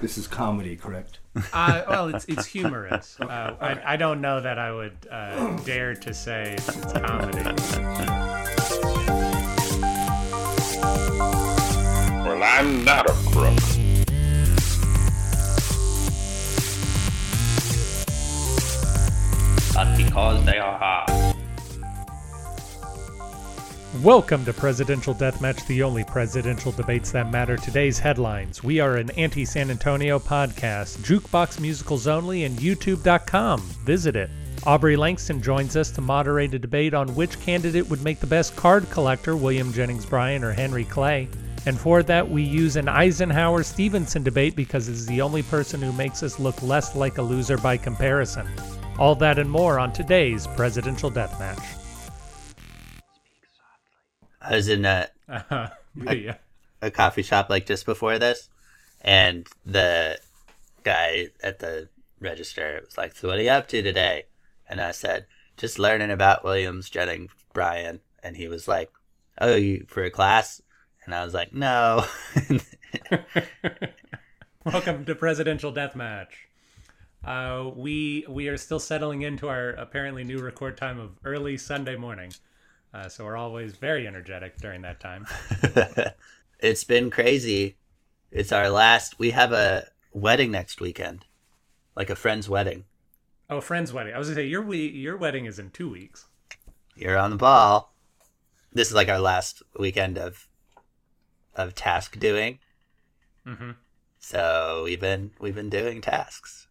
This is comedy, correct? Uh, well, it's it's humorous. Uh, I, I don't know that I would uh, dare to say it's, it's comedy. Well, I'm not a crook. But because they are hard. Welcome to Presidential Deathmatch, the only presidential debates that matter. Today's headlines. We are an anti San Antonio podcast, jukebox musicals only, and YouTube.com. Visit it. Aubrey Langston joins us to moderate a debate on which candidate would make the best card collector, William Jennings Bryan or Henry Clay. And for that, we use an Eisenhower Stevenson debate because it's the only person who makes us look less like a loser by comparison. All that and more on today's Presidential Deathmatch. I was in a, Uh, yeah. a coffee shop like just before this, and the guy at the register was like, "So what are you up to today?" And I said, "Just learning about Williams Jennings Bryan." And he was like, "Oh, you for a class?" And I was like, "No." Welcome to Presidential Deathmatch. Uh, we we are still settling into our apparently new record time of early Sunday morning, uh, so we're always very energetic during that time. it's been crazy. It's our last. We have a wedding next weekend, like a friend's wedding. Oh, a friend's wedding. I was gonna say your we your wedding is in two weeks. You're on the ball. This is like our last weekend of of task doing. hmm So we've been we've been doing tasks.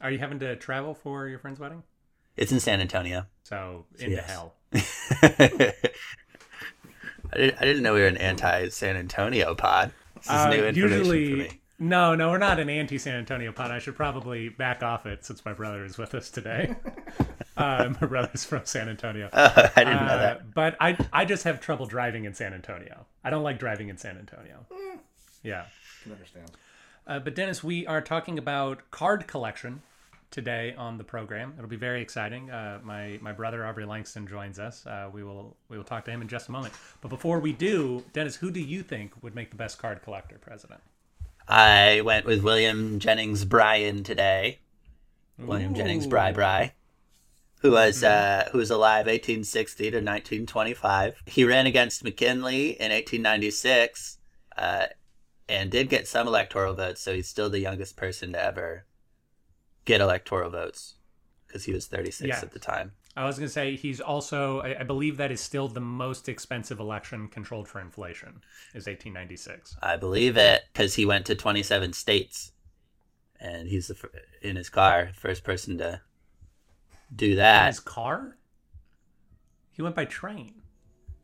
Are you having to travel for your friend's wedding? It's in San Antonio. So into Yes. hell. I, didn't, I didn't know we were an anti San Antonio pod. This is Uh, new information usually, for me. no, no, we're not an anti San Antonio pod. I should probably back off it since my brother is with us today. uh, my brother's from San Antonio. Oh, I didn't know Uh, that. But I I just have trouble driving in San Antonio. I don't like driving in San Antonio. Yeah. can understand. Uh, but Dennis, we are talking about card collection today on the program. It'll be very exciting. Uh, my my brother Aubrey Langston joins us. Uh, we will we will talk to him in just a moment. But before we do, Dennis, who do you think would make the best card collector president? I went with William Jennings Bryan today. William Jennings Bry Bry, who was uh, who was alive 1860 to 1925. He ran against McKinley in 1896, uh, and did get some electoral votes. So he's still the youngest person to ever get electoral votes because he was 36 Yeah. at the time. I was going to say he's also I, I believe that is still the most expensive election controlled for inflation is 1896. I believe it because he went to 27 states, and he's the in his car first person to do that. His car? He went by train.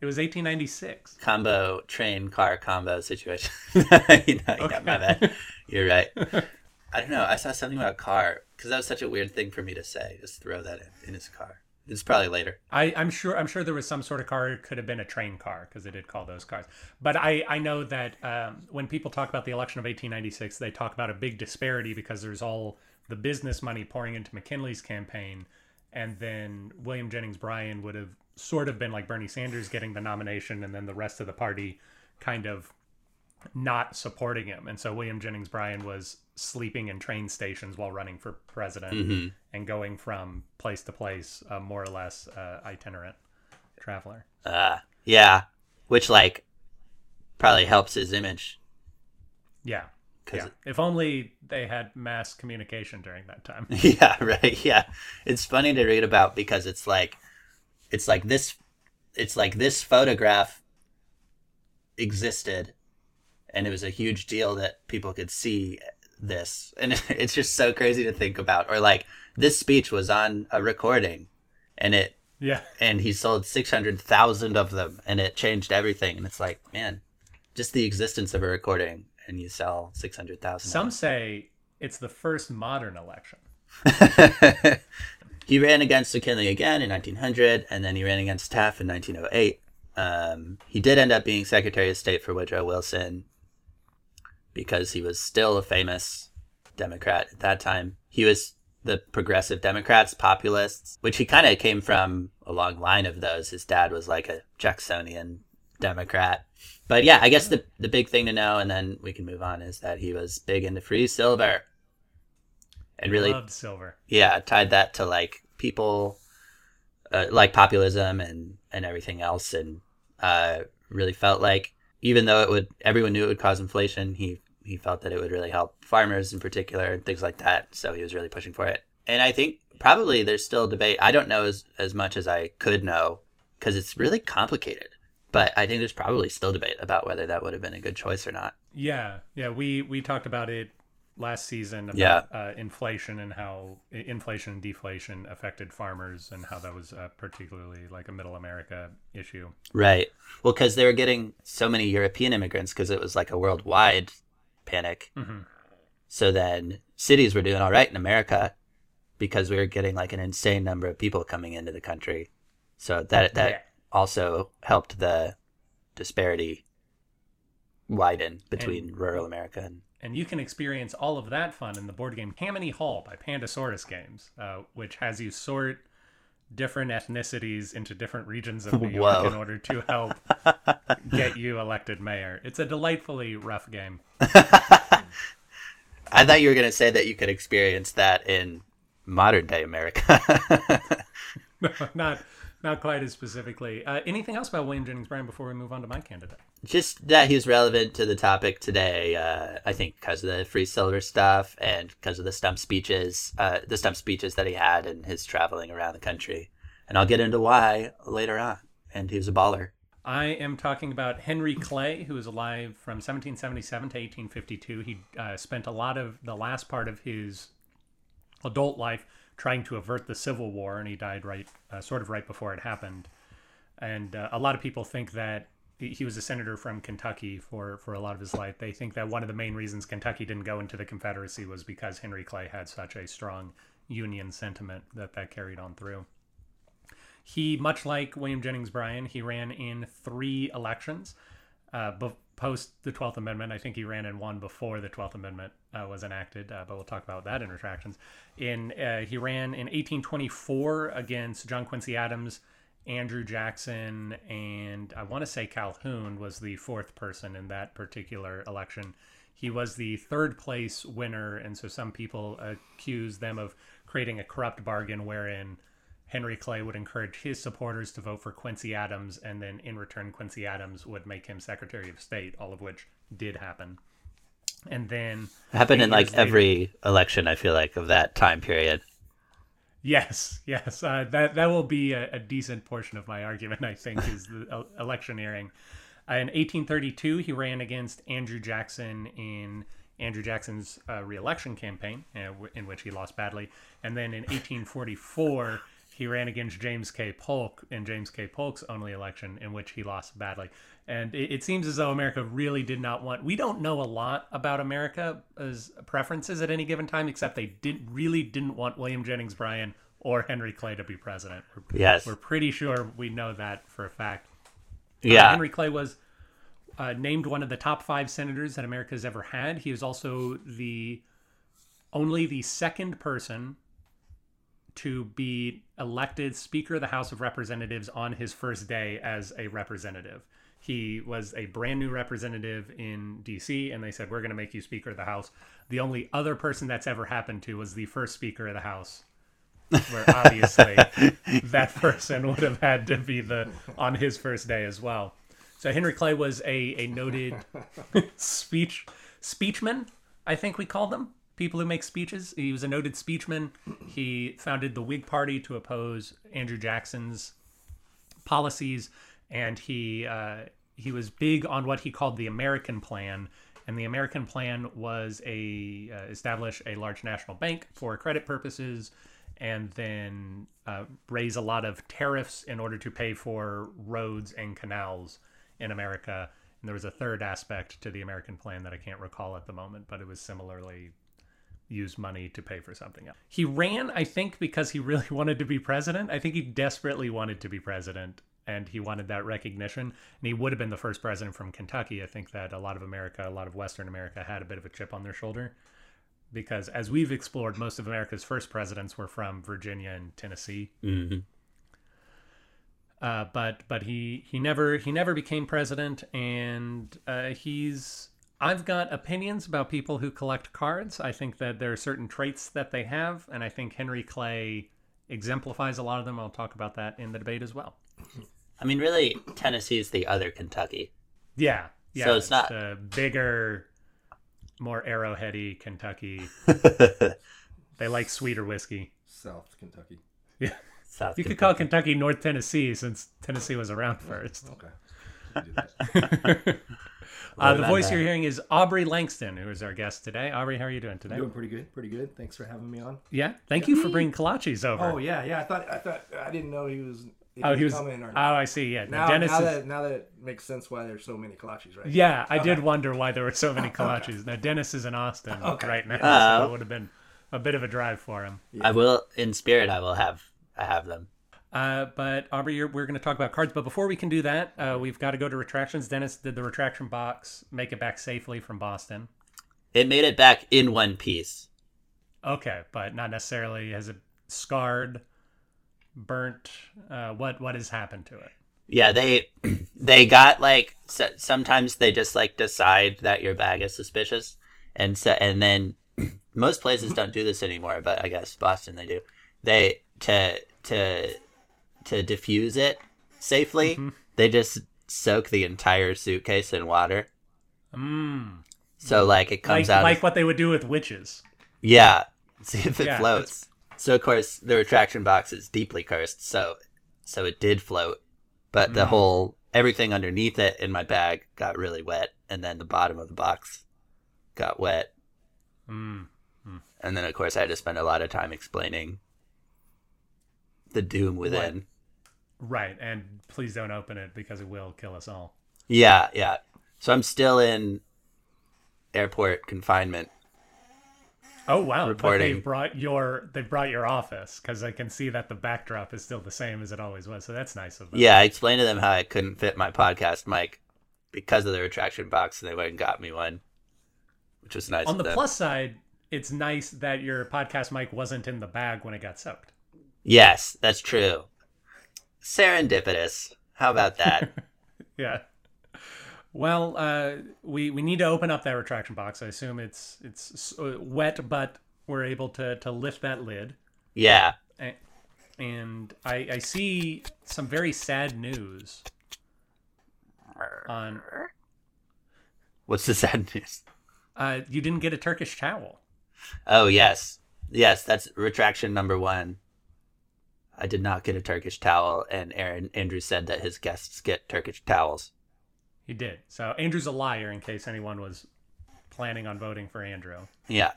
It was 1896. combo train car combo situation. yeah, my bad. You're right. I don't know. I saw something about car because that was such a weird thing for me to say. Just throw that in, in his car. It's probably later. I, I'm sure. I'm sure there was some sort of car. It could have been a train car because they did call those cars. But I, I know that um, when people talk about the election of 1896, they talk about a big disparity because there's all the business money pouring into McKinley's campaign, and then William Jennings Bryan would have sort of been like Bernie Sanders getting the nomination, and then the rest of the party kind of not supporting him. And so William Jennings Bryan was sleeping in train stations while running for president and going from place to place, uh, more or less uh, itinerant traveler. Uh, yeah, which like probably helps his image. Yeah. Yeah. it- If only they had mass communication during that time. yeah, right. Yeah, it's funny to read about because it's like, it's like this, it's like this photograph existed, and it was a huge deal that people could see this, and it's just so crazy to think about. Or like this speech was on a recording, and it yeah. and he sold six hundred thousand of them, and it changed everything. And it's like, man, just the existence of a recording, and you sell six hundred thousand. Some say it's the first modern election. he ran against McKinley again in 1900, and then he ran against Taft in 1908. Um, he did end up being Secretary of State for Woodrow Wilson because he was still a famous Democrat at that time. He was the progressive Democrats, populists, which he kind of came from a long line of those. His dad was like a Jacksonian Democrat. But yeah, I guess the the big thing to know, and then we can move on, is that he was big into free silver, and really, Loved silver. yeah, tied that to like people, uh, like populism and and everything else, and uh, really felt like even though it would, everyone knew it would cause inflation. He he felt that it would really help farmers in particular and things like that. So he was really pushing for it. And I think probably there's still debate. I don't know as as much as I could know because it's really complicated. But I think there's probably still debate about whether that would have been a good choice or not. Yeah, yeah. We we talked about it last season about Yeah. uh, inflation and how inflation and deflation affected farmers and how that was uh, particularly like a middle America issue. Right. Well, because they were getting so many European immigrants because it was like a worldwide panic. Mhm. So then cities were doing all right in America because we were getting like an insane number of people coming into the country. So that that Yeah. also helped the disparity widen between rural America and And you can experience all of that fun in the board game Tammany Hall by Pandasaurus Games, uh, which has you sort different ethnicities into different regions of New York Whoa. in order to help get you elected mayor. It's a delightfully rough game. I thought you were going to say that you could experience that in modern day America. not not quite as specifically. Uh, anything else about William Jennings Bryan before we move on to my candidate? just that he's relevant to the topic today. Uh, I think because of the free silver stuff and because of the stump speeches, uh, the stump speeches that he had and his traveling around the country. And I'll get into why later on. And he was a baller. I am talking about Henry Clay, who was alive from 1777 to 1852. He uh, spent a lot of the last part of his adult life trying to avert the Civil War, and he died right, uh, sort of right before it happened. And uh, a lot of people think that he was a senator from Kentucky for for a lot of his life. They think that one of the main reasons Kentucky didn't go into the Confederacy was because Henry Clay had such a strong Union sentiment that that carried on through. He, much like William Jennings Bryan, he ran in three elections uh, post the 12th Amendment. I think he ran in one before the 12th Amendment uh, was enacted, uh, but we'll talk about that in retractions. In uh, he ran in 1824 against John Quincy Adams, Andrew Jackson, and I want to say Calhoun was the fourth person in that particular election. He was the third place winner, and so some people accuse them of creating a corrupt bargain wherein Henry Clay would encourage his supporters to vote for Quincy Adams, and then in return, Quincy Adams would make him Secretary of State, all of which did happen. And then, It happened in like later- every election, I feel like, of that time period. yes, yes, uh, that that will be a, a decent portion of my argument. I think is the electioneering. Uh, in 1832, he ran against Andrew Jackson in Andrew Jackson's uh, reelection campaign, uh, w- in which he lost badly. And then in 1844, he ran against James K. Polk in James K. Polk's only election, in which he lost badly. And it, it seems as though America really did not want. We don't know a lot about America's preferences at any given time, except they did really didn't want William Jennings Bryan or Henry Clay to be president. We're, Yes. we're pretty sure we know that for a fact. Uh, Yeah. Henry Clay was uh, named one of the top five senators that America has ever had. He was also the only the second person to be elected Speaker of the House of Representatives on his first day as a representative. He was a brand new representative in DC, and they said, We're going to make you Speaker of the House. The only other person that's ever happened to was the first Speaker of the House, where obviously that person would have had to be the on his first day as well. So Henry Clay was a, a noted speech speechman, I think we call them people who make speeches. He was a noted speechman. He founded the Whig Party to oppose Andrew Jackson's policies, and he uh, he was big on what he called the American Plan. And the American Plan was a uh, establish a large national bank for credit purposes, and then uh, raise a lot of tariffs in order to pay for roads and canals in America. And there was a third aspect to the American Plan that I can't recall at the moment, but it was similarly use money to pay for something else. He ran, I think, because he really wanted to be president. I think he desperately wanted to be president and he wanted that recognition. And he would have been the first president from Kentucky. I think that a lot of America, a lot of Western America had a bit of a chip on their shoulder because as we've explored, most of America's first presidents were from Virginia and Tennessee. Mhm. Uh, but but he he never he never became president, and uh, he's I've got opinions about people who collect cards. I think that there are certain traits that they have, and I think Henry Clay exemplifies a lot of them. I'll talk about that in the debate as well. I mean, really, Tennessee is the other Kentucky. Yeah, yeah. So it's not- the bigger, more arrowheady Kentucky. They like sweeter whiskey. South Kentucky. Yeah, South you could call Kentucky North Tennessee since Tennessee was around first. Okay. You did that. Uh, the voice that. you're hearing is Aubrey Langston, who is our guest today. Aubrey, how are you doing today? Doing pretty good. Pretty good. Thanks for having me on. Yeah, thank you for bringing kolaches over. Oh yeah, yeah. I thought I thought I didn't know he was. Oh, he was. coming or Oh. I see. Yeah, now, Dennis now is. that now that it makes sense why there's so many kolaches, right? Yeah, I did wonder why there were so many kolaches. Now Dennis is in Austin Okay. right now, Oh. so it would have been a bit of a drive for him. I will, in spirit, I will have, I have them. Uh, but Aubrey, you're, we're going to talk about cards. But before we can do that, uh, we've got to go to retractions. Dennis did the retraction box, make it back safely from Boston. It made it back in one piece. Okay, but not necessarily has it scarred, burnt. Uh, what what has happened to it? Yeah, they they got like sometimes they just like decide that your bag is suspicious, and so and then most places don't do this anymore, but I guess Boston they do. They to to to diffuse it safely, they just soak the entire suitcase in water. Mm. So like it Like comes out. like what they would do with witches. Yeah. See if it Yeah, floats. So of course the retraction box is deeply cursed, so so it did float. But the Mm. whole everything underneath it in my bag got really wet and then the bottom of the box got wet. Mm. And then of course I had to spend a lot of time explaining the doom within. Right, and please don't open it because it will kill us all. Yeah, yeah. So I'm still in airport confinement. Oh wow! But Reporting. they brought your they brought your office because I can see that the backdrop is still the same as it always was. So that's nice of them. Yeah, I explained to them how I couldn't fit my podcast mic because of the retraction box, and they went and got me one, which was nice. On the them. plus side, it's nice that your podcast mic wasn't in the bag when it got soaked. yes, that's true. Serendipitous. How about that? Yeah. Well, uh, we we need to open up that retraction box. I assume it's it's uh, wet, but we're able to to lift that lid. yeah. And I, I see some very sad news on. What's the sad news? Uh, you didn't get a Turkish towel. Oh yes, yes. That's retraction number one. I did not get a Turkish towel, and Aaron Andrew said that his guests get Turkish towels. He did. So Andrew's a liar. In case anyone was planning on voting for Andrew, Yeah.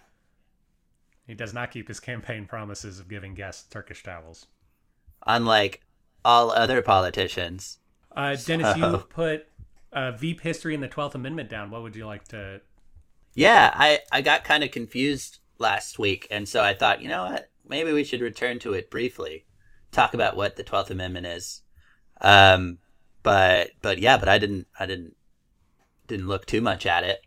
he does not keep his campaign promises of giving guests Turkish towels. Unlike all other politicians. Uh, Dennis, you put uh, Veep history and the Twelfth Amendment down. What would you like to? Yeah, I, I got kind of confused last week, and so I thought, you know what? Maybe we should return to it briefly, talk about what the Twelfth Amendment is. Um, but but yeah, but I didn't I didn't didn't look too much at it.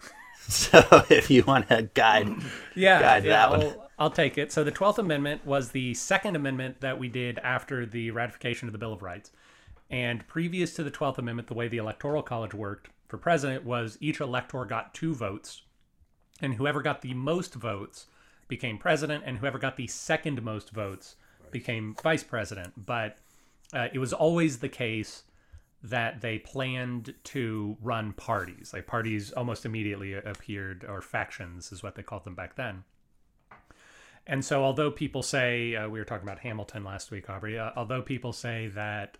So if you want to guide, Yeah, Guide yeah that one. I'll, I'll take it. So the Twelfth Amendment was the second amendment that we did after the ratification of the Bill of Rights. And previous to the Twelfth Amendment, the way the Electoral College worked for president was each elector got two votes, and whoever got the most votes became president, and whoever got the second most votes became vice president. But uh, it was always the case that they planned to run parties. Like parties almost immediately appeared, or factions is what they called them back then. And so, although people say, uh, we were talking about Hamilton last week, Aubrey, uh, although people say that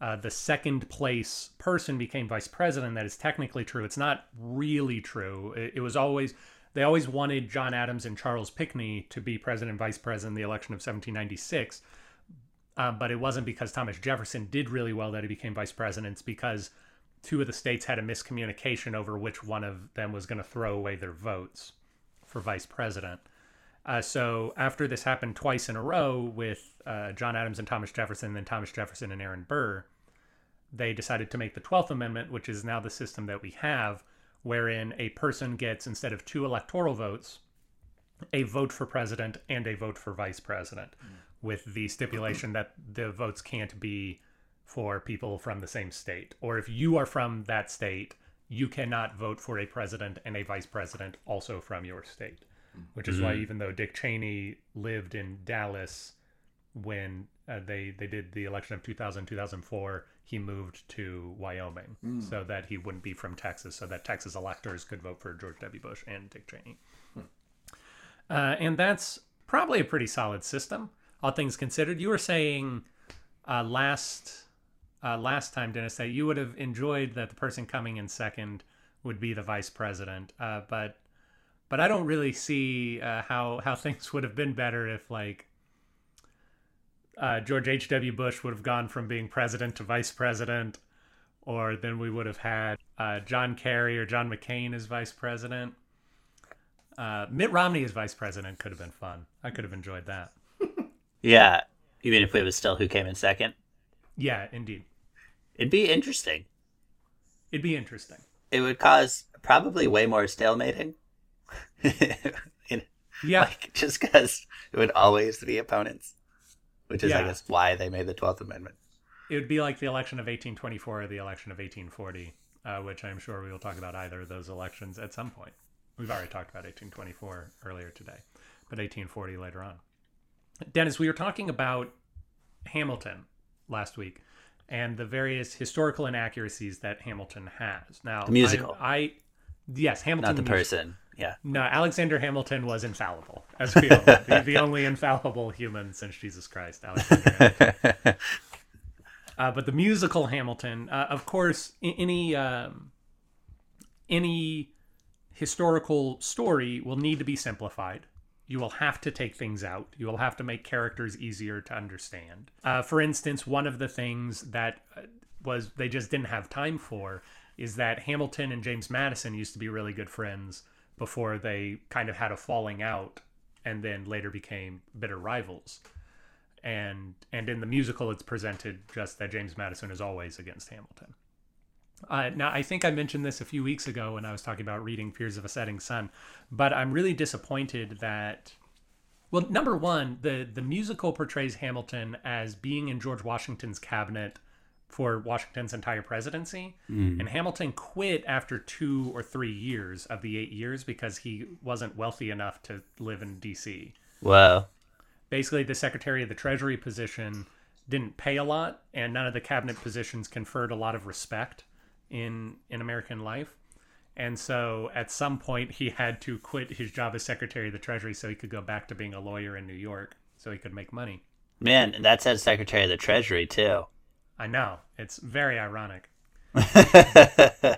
uh, the second place person became vice president, that is technically true. It's not really true. It, it was always, they always wanted John Adams and Charles Pinckney to be president and vice president in the election of 1796. Uh, but it wasn't because Thomas Jefferson did really well that he became vice president. It's because two of the states had a miscommunication over which one of them was going to throw away their votes for vice president. Uh, so after this happened twice in a row with uh, John Adams and Thomas Jefferson, and then Thomas Jefferson and Aaron Burr, they decided to make the 12th Amendment, which is now the system that we have, wherein a person gets, instead of two electoral votes, a vote for president and a vote for vice president, with the stipulation that the votes can't be for people from the same state. Or if you are from that state, you cannot vote for a president and a vice president also from your state. Which is why mm-hmm. even though Dick Cheney lived in Dallas when uh, they they did the election of 2000 2004 he moved to Wyoming so that he wouldn't be from Texas so that Texas electors could vote for George W. Bush and Dick Cheney. Uh, and that's probably a pretty solid system all things considered. You were saying uh, last uh, last time Dennis that you would have enjoyed that the person coming in second would be the vice president uh, but but I don't really see uh, how how things would have been better if like uh, George H.W. Bush would have gone from being president to vice president, or then we would have had uh, John Kerry or John McCain as vice president. Uh, Mitt Romney as vice president could have been fun. I could have enjoyed that. Yeah. Even if it was still who came in second, Yeah, indeed. it'd be interesting. It'd be interesting. It would cause probably way more stalemating. Yeah, like just because it would always be opponents, which is I guess why they made the Twelfth Amendment. it would be like the election of 1824 or the election of 1840, uh, which I'm sure we will talk about either of those elections at some point. We've already talked about 1824 earlier today, but 1840 later on. Dennis, we were talking about Hamilton last week and the various historical inaccuracies that Hamilton has. Now, The musical. I, I yes, Hamilton Not the musical. person. Yeah. No, Alexander Hamilton was infallible, as we all know. the, the only infallible human since Jesus Christ, Alexander. Hamilton. Uh, but the musical Hamilton, uh, of course, any um, any historical story will need to be simplified. You will have to take things out. You will have to make characters easier to understand. Uh, for instance, one of the things that uh, was they just didn't have time for is that Hamilton and James Madison used to be really good friends before they kind of had a falling out and then later became bitter rivals and and in the musical it's presented just that James Madison is always against Hamilton. Uh, now I think I mentioned this a few weeks ago when I was talking about reading Fears of a Setting Sun, but I'm really disappointed that well, number one, the the musical portrays Hamilton as being in George Washington's cabinet for Washington's entire presidency, mm. and Hamilton quit after two or three years of the eight years because he wasn't wealthy enough to live in D.C Whoa. basically the secretary of the treasury position didn't pay a lot and none of the cabinet positions conferred a lot of respect in in american life. And so at some point he had to quit his job as secretary of the treasury so he could go back to being a lawyer in new york so he could make money. Man, that says Secretary of the Treasury too. I know it's very ironic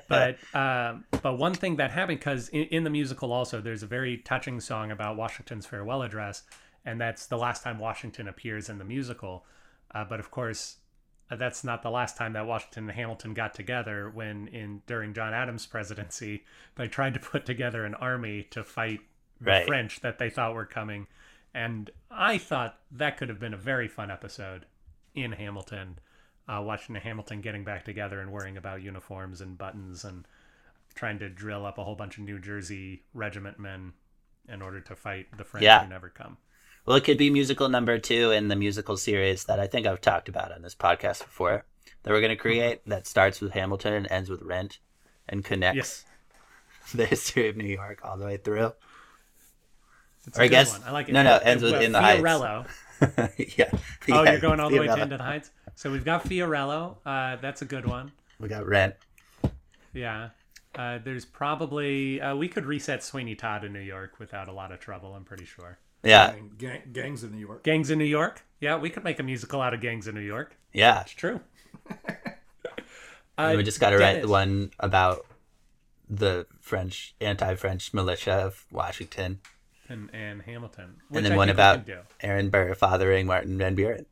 but um, but one thing that happened because in, in the musical also there's a very touching song about Washington's farewell address, and that's the last time Washington appears in the musical. Uh, but of course, uh, that's not the last time that Washington and Hamilton got together. When in during John Adams' presidency, they tried to put together an army to fight the French that they thought were coming, and I thought that could have been a very fun episode in Hamilton uh, watching Hamilton getting back together and worrying about uniforms and buttons and trying to drill up a whole bunch of New Jersey regiment men in order to fight the French Yeah. who never come. Well, it could be musical number two in the musical series that I think I've talked about on this podcast before that we're going to create that starts with Hamilton and ends with Rent and connects Yes, the history of New York all the way through. it's Or I guess- one. I like it. no, no, ends with uh, In the Heights. Fiorello. yeah. Oh, you're going all the way to. Into the Heights. So we've got Fiorello. Uh, that's a good one. We got Rent. Yeah. Uh, there's probably uh, we could reset Sweeney Todd in New York without a lot of trouble. I'm pretty sure. Yeah, gang, gangs of New York. Gangs in New York. Yeah, we could make a musical out of Gangs in New York. yeah. It's true. And Uh, we just got to write Dennis. one about the French anti-French militia of Washington, and, and Hamilton. and then one about. Aaron Burr fathering Martin Van Buren.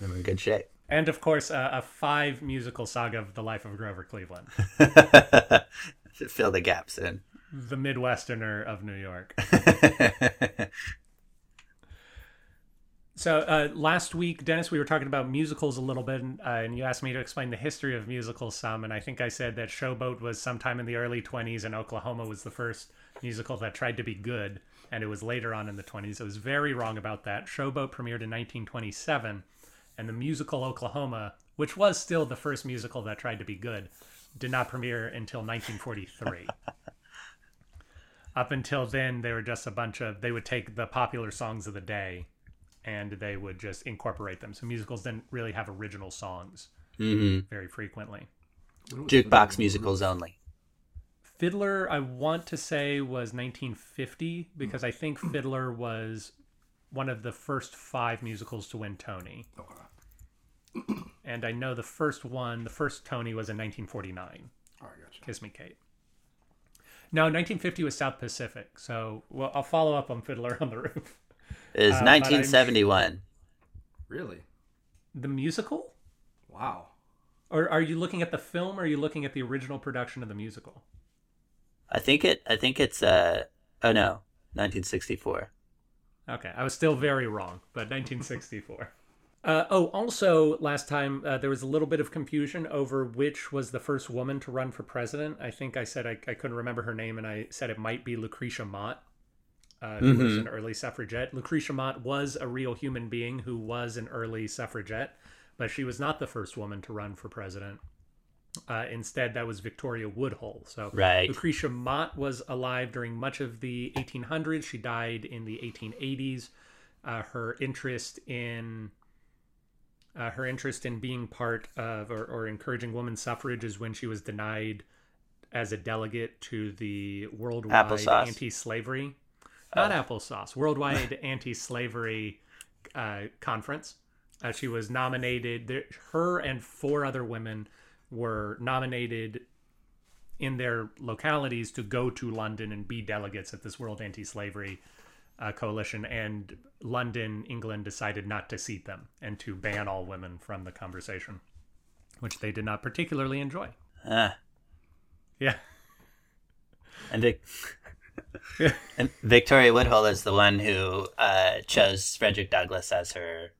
And we're in good shape. And of course, uh, a five musical saga of the life of Grover Cleveland, to Fill the gaps in. the Midwesterner of New York. So uh, last week, Dennis, we were talking about musicals a little bit, and, uh, and you asked me to explain the history of musicals some. And I think I said that Showboat was sometime in the early 20s, and Oklahoma was the first musical that tried to be good, and it was later on in the 20s. I was very wrong about that. Showboat premiered in 1927, and the musical Oklahoma, which was still the first musical that tried to be good, did not premiere until 1943. Up until then, they were just a bunch of they would take the popular songs of the day, and they would just incorporate them. So musicals didn't really have original songs hmm very frequently. Jukebox musicals only. Fiddler, I want to say was 1950 because I think Fiddler was one of the first five musicals to win Tony. Okay. And I know the first one, the first Tony was in 1949. All right, gotcha. Kiss Me Kate. No, 1950 was South Pacific. So, well, I'll follow up on Fiddler on the Roof. Is Uh, 1971. Really? The musical? Wow. Or are you looking at the film or are you looking at the original production of the musical? I think it. I think it's. Uh. Oh no, 1964. Okay, I was still very wrong, but 1964. Uh, oh, also, last time uh, there was a little bit of confusion over which was the first woman to run for president. I think I said I, I couldn't remember her name, and I said it might be Lucretia Mott, uh, who was an early suffragette. Lucretia Mott was a real human being who was an early suffragette, but she was not the first woman to run for president. Uh, instead, that was Victoria Woodhull. So Right. Lucretia Mott was alive during much of the 1800s. She died in the 1880s. Uh, her interest in uh, her interest in being part of or, or encouraging women's suffrage is when she was denied as a delegate to the worldwide Applesauce. anti-slavery, not applesauce, worldwide anti-slavery uh, conference. Uh, she was nominated. There, her and four other women were nominated in their localities to go to London and be delegates at this World Anti-Slavery uh, Coalition. And London, England, decided not to seat them and to ban all women from the conversation, which they did not particularly enjoy. Ah. Yeah. And Vic- and Victoria Woodhull is the one who uh, chose Frederick Douglass as her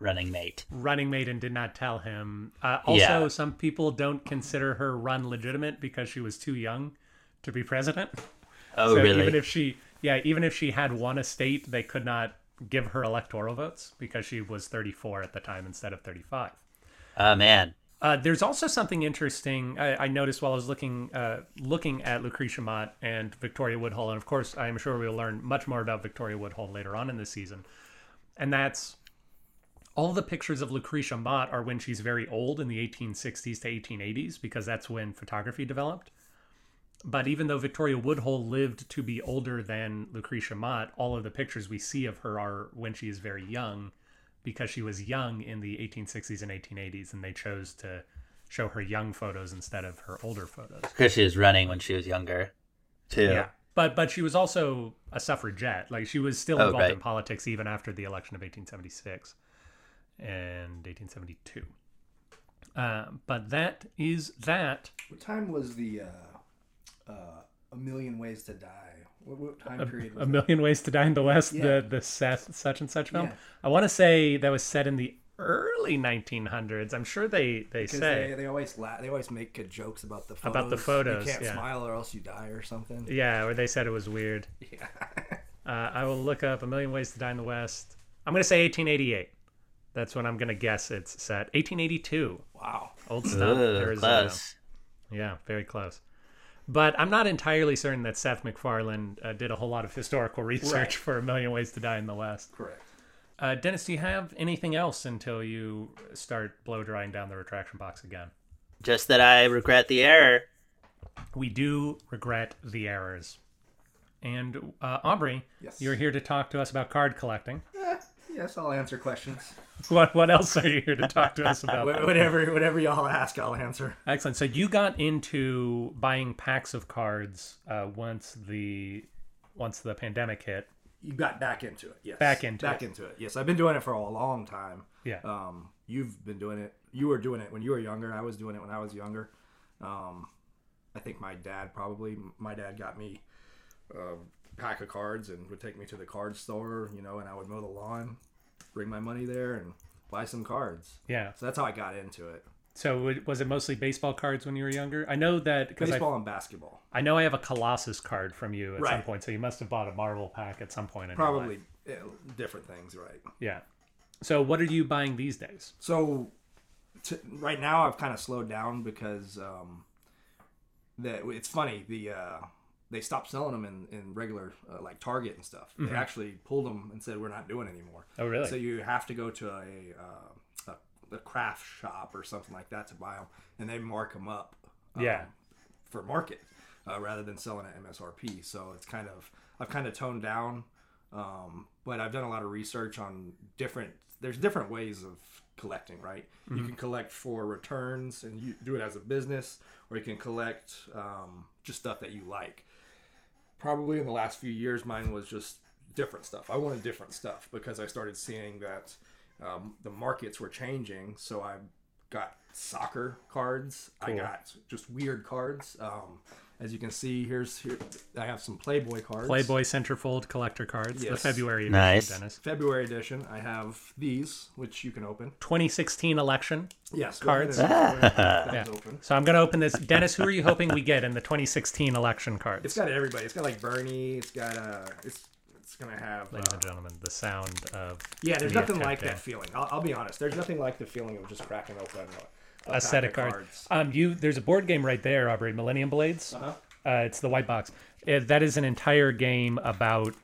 running mate. running mate and did not tell him. Uh, also, Yeah. some people don't consider her run legitimate because she was too young to be president. Oh, so really? even if she, yeah, even if she had won a state, they could not give her electoral votes because she was 34 at the time instead of 35. oh man. Uh, there's also something interesting I, I noticed while I was looking uh, looking at Lucretia Mott and Victoria Woodhull, and of course, I'm sure we'll learn much more about Victoria Woodhull later on in the season. And that's all the pictures of Lucretia Mott are when she's very old in the 1860s to 1880s because that's when photography developed. But even though Victoria Woodhull lived to be older than Lucretia Mott, all of the pictures we see of her are when she is very young because she was young in the 1860s and 1880s and they chose to show her young photos instead of her older photos. Because she was running when she was younger, too. Yeah. But but she was also a suffragette. Like she was still Oh, involved in politics even after the election of 1876 and 1872. Um, but that is that. What time was the uh, uh, A Million Ways to Die? What, what time period was A that? Million Ways to Die in the West, Yeah. the the Seth, such and such film. Yeah. I want to say that was set in the early 1900s. I'm sure they they Because say. they, they always la- they always make good jokes about the photos. About the photos, You can't yeah. smile or else you die or something. Yeah, or they said it was weird. Yeah. Uh, I will look up A Million Ways to Die in the West. I'm going to say 1888. That's when I'm going to guess it's set. 1882. wow. Old stuff. Ooh, Arizona. close. Yeah, very close. But I'm not entirely certain that Seth MacFarlane uh, did a whole lot of historical research Right. for A Million Ways to Die in the West. Correct. Uh, Dennis, do you have anything else until you start blow drying down the retraction box again? Just that I regret the error. We do regret the errors. And uh, Aubrey, Yes. you're here to talk to us about card collecting. Yes, I'll answer questions. What what else are you here to talk to us about? Whatever, whatever y'all ask, I'll answer. Excellent. So you got into buying packs of cards uh, once the once the pandemic hit. You got back into it. Yes. Back into back it. into it. Yes, I've been doing it for a long time. Yeah. Um, you've been doing it. You were doing it when you were younger. I was doing it when I was younger. Um, I think my dad probably. My dad got me a pack of cards and would take me to the card store. You know, and I would mow the lawn, bring my money there, and buy some cards. yeah. So that's how I got into it. So was it mostly baseball cards when you were younger? I know that because I, Baseball and basketball. I know I have a Colossus card from you at some point. So you must have bought a Marvel pack at some point in your life. Probably eh, different things, right? Yeah. So what are you buying these days? So to, right now I've kind of slowed down because um, the, it's funny the uh, they stopped selling them in, in regular uh, like Target and stuff. They actually pulled them and said we're not doing it anymore. Oh, really? So you have to go to a, uh, a, a craft shop or something like that to buy them, and they mark them up. um, Yeah. For market, uh, rather than selling at MSRP. So it's kind of I've kind of toned down, um, but I've done a lot of research on different. There's different ways of collecting, right? You can collect for returns and you do it as a business, or you can collect um, just stuff that you like. Probably in the last few years, mine was just different stuff. I wanted different stuff because I started seeing that um, the markets were changing. So I got soccer cards. I got just weird cards. Um, as you can see, here's here. I have some Playboy cards. Playboy Centerfold collector cards, the February edition, Nice. Dennis. February edition. I have these, which you can open. 2016 election. Yes, Cards. Go ahead and- go ahead and Yeah. open. So I'm going to open this. Dennis, who are you hoping we get in the 2016 election cards? It's got everybody. It's got like Bernie. It's got uh, it's it's gonna have. Ladies uh, and gentlemen, the sound of yeah, there's the nothing like to- that feeling. I'll, I'll be honest. There's nothing like the feeling of just cracking open a, a set of pack cards. Um, you there's a board game right there, Aubrey. Millennium Blades. Uh-huh. Uh, it's the white box. Uh, that is an entire game about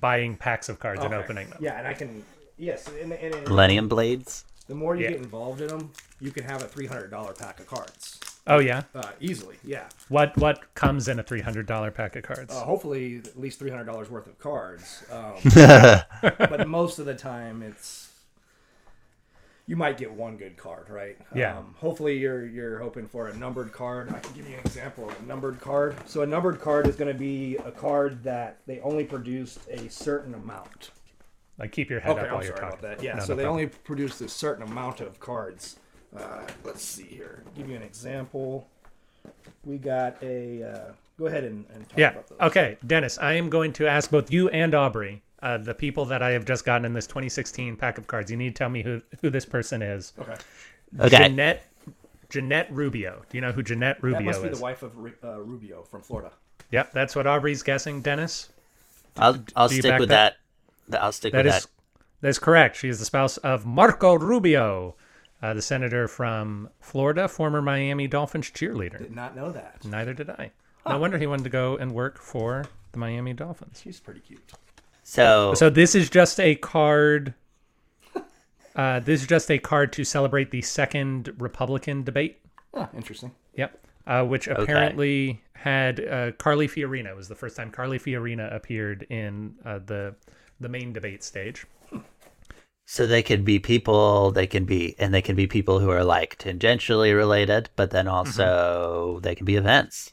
buying packs of cards and opening them. Yeah, and I can. Yes, and, and, and Millennium Blades. the more you Yeah. get involved in them, you can have a three hundred dollar pack of cards Oh yeah. uh, easily. Yeah, What what comes in a three hundred dollar pack of cards? uh, hopefully at least three hundred dollars worth of cards. Um, but most of the time, it's you might get one good card, right? Yeah. Um, hopefully, you're you're hoping for a numbered card. I can give you an example of a numbered card. So a numbered card is going to be a card that they only produced a certain amount. like keep your head Okay, up while I'm you're talking. about that. Yeah, No, so no they problem. only produced a certain amount of cards. Uh, let's see here. Give you an example. We got a. Uh, go ahead and, and talk Yeah. about those. Okay, Dennis, I am going to ask both you and Aubrey, uh, the people that I have just gotten in this 2016 pack of cards. You need to tell me who who this person is. Okay. Okay. Jeanette Jeanette Rubio. Do you know who Jeanette That Rubio must be is? the wife of uh, Rubio from Florida. Yep, that's what Aubrey's guessing. Dennis, I'll I'll stick with that? that. I'll stick that with is that. that's correct. She is the spouse of Marco Rubio, uh, the senator from Florida, former Miami Dolphins cheerleader. Did not know that. Neither did I. No wonder he wanted to go and work for the Miami Dolphins. She's pretty cute. So, So this is just a card. Uh, this is just a card to celebrate the second Republican debate. Ah, interesting. Yep. Uh, which apparently had uh, Carly Fiorina. It was the first time Carly Fiorina appeared in uh, the the main debate stage. so they can be people. They can be, and they can be people who are like tangentially related, but then also they can be events.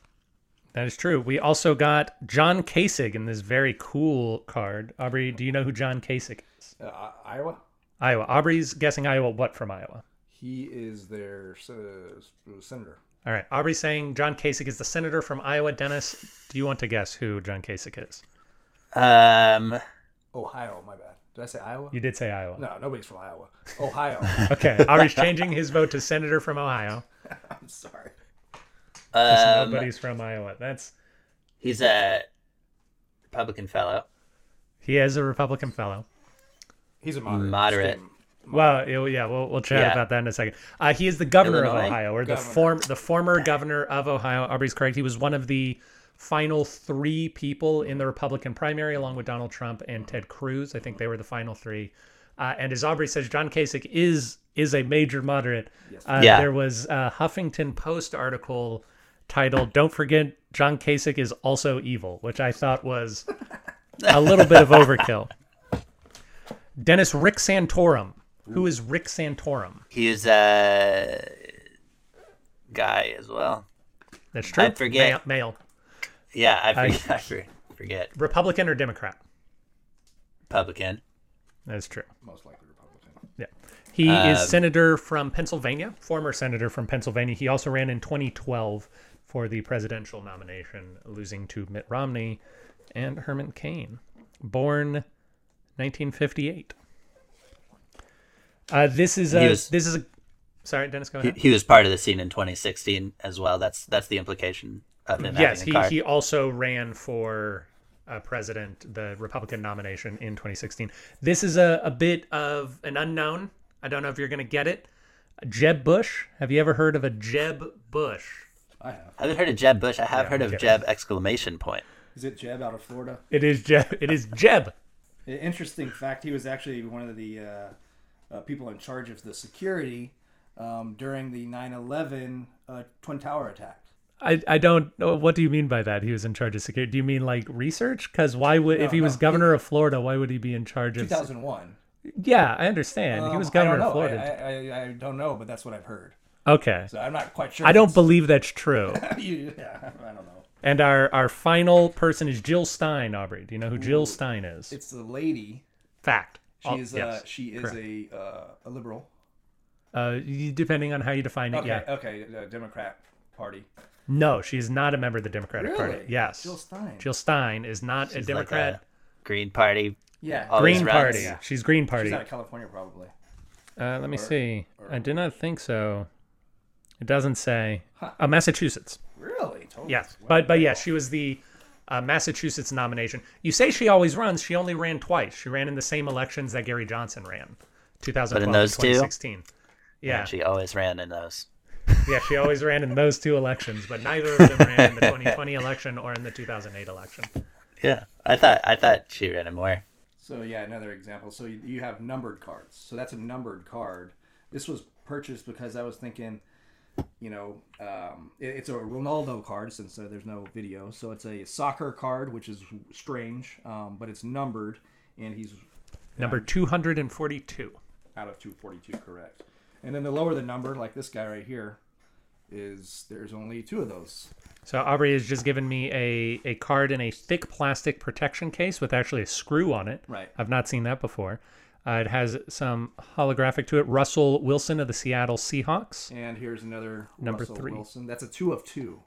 That is true. We also got John Kasich in this very cool card. Aubrey, do you know who John Kasich is? Uh, Iowa. Iowa. Aubrey's guessing Iowa. What from Iowa? He is their uh, senator. All right. Aubrey's saying John Kasich is the senator from Iowa. Dennis, do you want to guess who John Kasich is? Um, Ohio. My bad. Did I say Iowa? You did say Iowa. No, nobody's from Iowa. Ohio. Okay. Aubrey's changing his vote to senator from Ohio. I'm sorry. Um Nobody's from Iowa. That's he's a Republican fellow. he is a Republican fellow. He's a moderate. Moderate. Well, yeah, we'll we'll chat Yeah. about that in a second. Uh, he is the governor Illinois? of Ohio, or the form the former governor of Ohio. Aubrey's correct. He was one of the final three people in the Republican primary, along with Donald Trump and Ted Cruz. I think they were the final three. Uh, and as Aubrey says, John Kasich is is a major moderate. Uh, Yeah. There was a Huffington Post article titled "Don't forget John Kasich is also evil," which I thought was a little bit of overkill. Dennis Rick Santorum. Who is Rick Santorum? He's a guy as well. That's true. I forget. Male, male. Yeah, I I- forget. I, for- forget. Republican or Democrat? Republican. That's true. Most likely Republican. Yeah. He Um, is senator from Pennsylvania, former senator from Pennsylvania. He also ran in 2012 for the presidential nomination, losing to Mitt Romney and Herman Cain. Born 1958. Uh, this is a was- this is a sorry, Dennis. Go ahead. he was part of the scene in 2016 as well. That's that's the implication of him yes, he he also ran for uh, president, the Republican nomination in 2016. This is a, a bit of an unknown. I don't know if you're going to get it. Jeb Bush. Have you ever heard of a Jeb Bush? I have. I haven't heard of Jeb Bush. I have heard of Jeb. Jeb exclamation point. Is it Jeb out of Florida? It is Jeb. It is Jeb. Interesting fact: he was actually one of the uh, uh, people in charge of the security um, during the 9/11 uh, Twin Tower attack. I, I don't know. What do you mean by that? He was in charge of security. Do you mean like research? Because why would if No, he was no, governor of Florida, why would he be in charge of? 2001. Yeah, I understand. he Um, was I don't governor of. Florida. I, I, I don't know, but that's what I've heard. Okay, So I'm not quite sure. I don't believe that's true. You- yeah, I don't know. And our our final person is Jill Stein. Aubrey, do you know who Jill Stein is? It's the lady. Fact. She Oh, is. Uh, she is correct. a uh, a liberal. Uh, depending on how you define it, Okay. yeah. Okay. The Democrat Party. No, she's not a member of the Democratic Party. Really? Yes. Jill Stein. Jill Stein is not a Democrat. Like a Green Party. Yeah. Green runs. Party. Yeah. She's Green Party. She's Party. out of California, probably. Uh, let me see. or- I did not think so. It doesn't say. Huh. Uh, Massachusetts. Really? Totally. Yes, Wow. but but yes, she was the uh, Massachusetts nomination. You say she always runs. She only ran twice. She ran in the same elections that Gary Johnson ran, 2012 and those two? 2016. Yeah, She always ran in those. yeah, she always ran in those two elections, but neither of them ran in the 2020 election or in the 2008 election. Yeah, I thought I thought she ran in more. So yeah, another example. So you, you have numbered cards. So that's a numbered card. This was purchased because I was thinking, you know, um, it- it's a Ronaldo card since uh, there's no video. So it's a soccer card, which is strange, um, but it's numbered, and he's Number 242. out of 242, correct. And then the lower the number, like this guy right here, is there's only two of those. So Aubrey has just given me a, a card in a thick plastic protection case with actually a screw on it. Right. I've not seen that before. Uh, it has some holographic to it. Russell Wilson of the Seattle Seahawks. And here's another Number Russell three. Wilson. That's a two of two.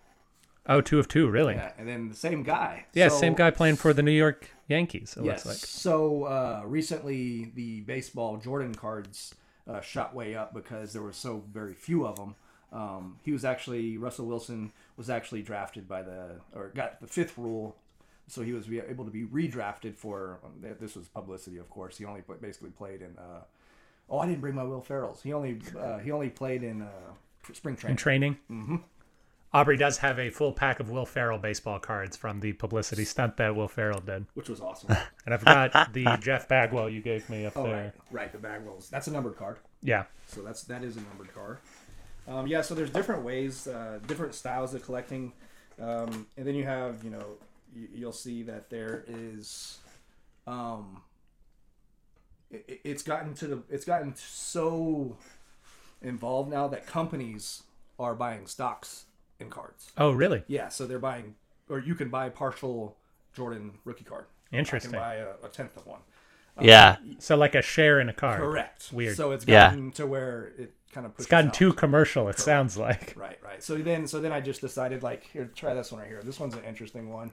Oh, two of two, really? Yeah, and then the same guy. Yeah, So- same guy playing for the New York Yankees. It Yes. looks like. So uh, recently, the baseball Jordan cards uh, shot way up because there were so very few of them. Um, he was actually Russell Wilson was actually drafted by the or got the fifth rule, so he was able to be redrafted for. um, This was publicity, of course. He only put, basically played in. Uh, oh, I didn't bring my Will Ferrell's. He only uh, he only played in uh, spring In training. training. Mm-hmm. Aubrey does have a full pack of Will Ferrell baseball cards from the publicity stunt that Will Ferrell did, which was awesome. and I've got the Jeff Bagwell you gave me up oh, there. right, right. The Bagwells. That's a numbered card. Yeah, So that's that is a numbered card. Um, yeah, so there's different ways, uh, different styles of collecting, um, and then you have, you know, you'll see that there is, um, it, it's gotten to the, it's gotten so involved now that companies are buying stocks in cards. Oh, really? Yeah, so they're buying, or you can buy partial Jordan rookie card. Interesting. I can buy a, a tenth of one. Yeah, So like a share in a card. Correct. Weird. So it's Yeah. gotten to where it kind of It's gotten out. too commercial. It sounds like. Right, right. So then, so then I just decided, like, here, try this one right here. This one's an interesting one.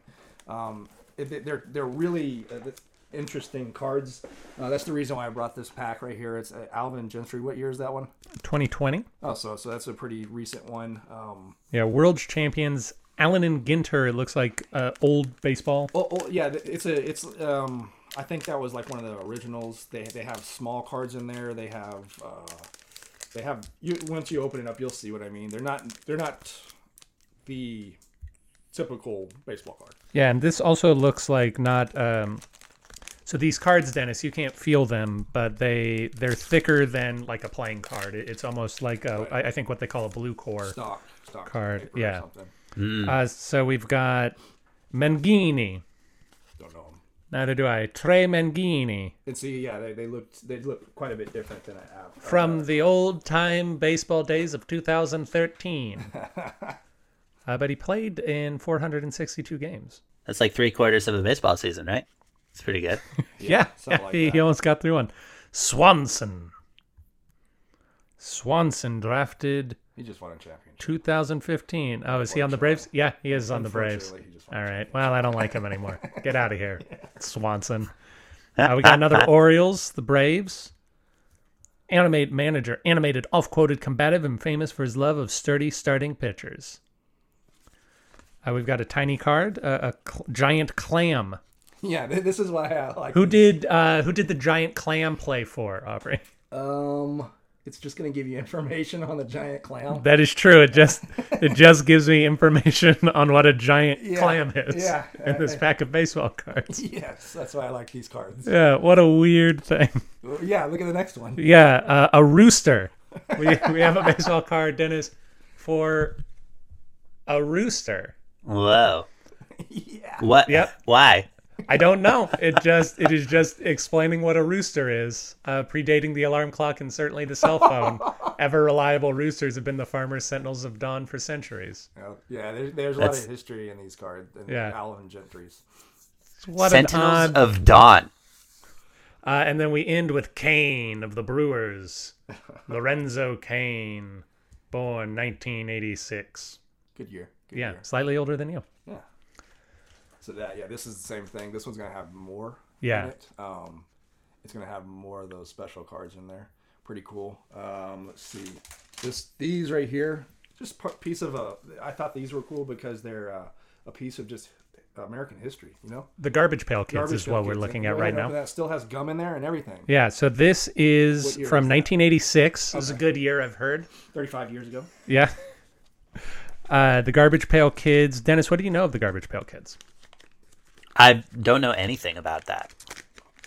Um, it, they're they're really uh, interesting cards. Uh, that's the reason why I brought this pack right here. It's uh, Allen and Ginter. What year is that one? 2020. Oh, so so that's a pretty recent one. Um, Yeah, world champions. Allen and Ginter. It looks like uh, old baseball. oh, oh, yeah, it's a it's um. I think that was like one of the originals. They they have small cards in there. They have uh, they have you once you open it up, you'll see what I mean. They're not they're not the typical baseball card. Yeah, and this also looks like not. Um, so these cards, Dennis, you can't feel them, but they they're thicker than like a playing card. It's almost like a, I, I think what they call a blue core. stock stock Card, paper or yeah. something. Uh, so we've got Mancini. Don't know 'em. Neither do I. Trey Mancini And see, yeah, they, they looked they look quite a bit different than I have. from the old time baseball days of 2013. uh, but he played in 462 games. that's like three quarters of a baseball season, right? It's pretty good. Yeah, something like he, he almost got through one. Swanson. Swanson drafted he just won a championship. 2015. Oh, is he on the Braves? Yeah, he is on the Braves. Unfortunately, he just won All a right. Well, I don't like him anymore. Get out of here, Swanson. Uh, we got another Orioles, the Braves. Animate manager, animated, off-quoted, combative, and famous for his love of sturdy starting pitchers. Uh, we've got a tiny card, uh, a cl- giant clam Yeah, this is why I like. Who did uh, who did the giant clam play for Aubrey? Um, it's just gonna give you information on the giant clam. That is true. It just it just gives me information on what a giant Yeah, clam is yeah. in this pack of baseball cards. Yes, that's why I like these cards. Yeah, what a weird thing. Yeah, look at the next one. Yeah, uh, a rooster. We we have a baseball card, Dennis, for a rooster. Whoa. Yeah. What? Yep. Why? I don't know. It just it is just explaining what a rooster is, uh, predating the alarm clock and certainly the cell phone. Ever reliable roosters have been the farmers' sentinels of dawn for centuries. Oh, Yeah, there's, there's a lot of history in these cards. And Yeah. Allen and Ginter's. What Sentinels odd. of Dawn. Uh, and then we end with Cain of the Brewers, Lorenzo Cain, born 1986. Good year. Good Yeah, year. slightly older than you. Yeah. So that yeah, this is the same thing. This one's gonna have more. Yeah. In it. Um, it's gonna have more of those special cards in there. Pretty cool. Um, let's see. This these right here, just part, piece of a. I thought these were cool because they're uh, a piece of just American history. You know, The Garbage Pail Kids Garbage is what we're looking at right now. That still has gum in there and everything. Yeah, so this is from is that? 1986. It was a good year, I've heard. Thirty-five years ago. Yeah. Uh, the Garbage Pail Kids. Dennis, what do you know of the Garbage Pail Kids? I don't know anything about that.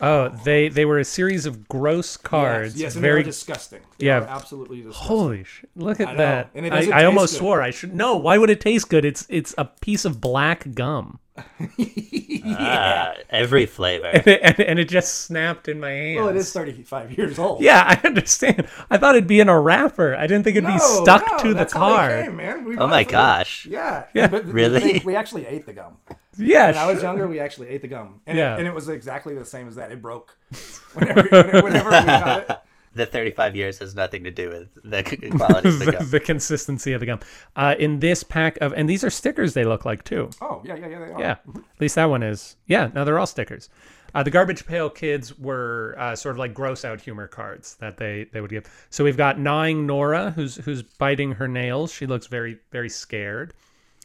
Oh, they they were a series of gross cards. Yes, yes and very they're disgusting. They Yeah. absolutely disgusting. Holy shit! Look at I that. and it I, doesn't I almost good. swore I should. No, why would it taste good? It's it's a piece of black gum, Uh, every flavor. and, it, and, and it just snapped in my hand. Well, it is thirty-five years old. Yeah, I understand. I thought it'd be in a wrapper. I didn't think it'd be No, stuck no, to the that's how they card. came, man. We Oh my bought gosh. Yeah. Yeah. But th- Really? they- we actually ate the gum. Yeah, When I was sure. younger, we actually ate the gum, and, Yeah. it, and it was exactly the same as that. It broke whenever, whenever we got it. The 35 years has nothing to do with the quality of the the, gum. the consistency of the gum. Uh, in this pack of, and these are stickers. They look like too. Oh yeah, yeah, yeah. They are. Yeah, at least that one is. Yeah, no, they're all stickers. Uh, the Garbage Pail Kids were uh, sort of like gross out humor cards that they, they would give. So we've got gnawing Nora, who's who's biting her nails. She looks very very scared.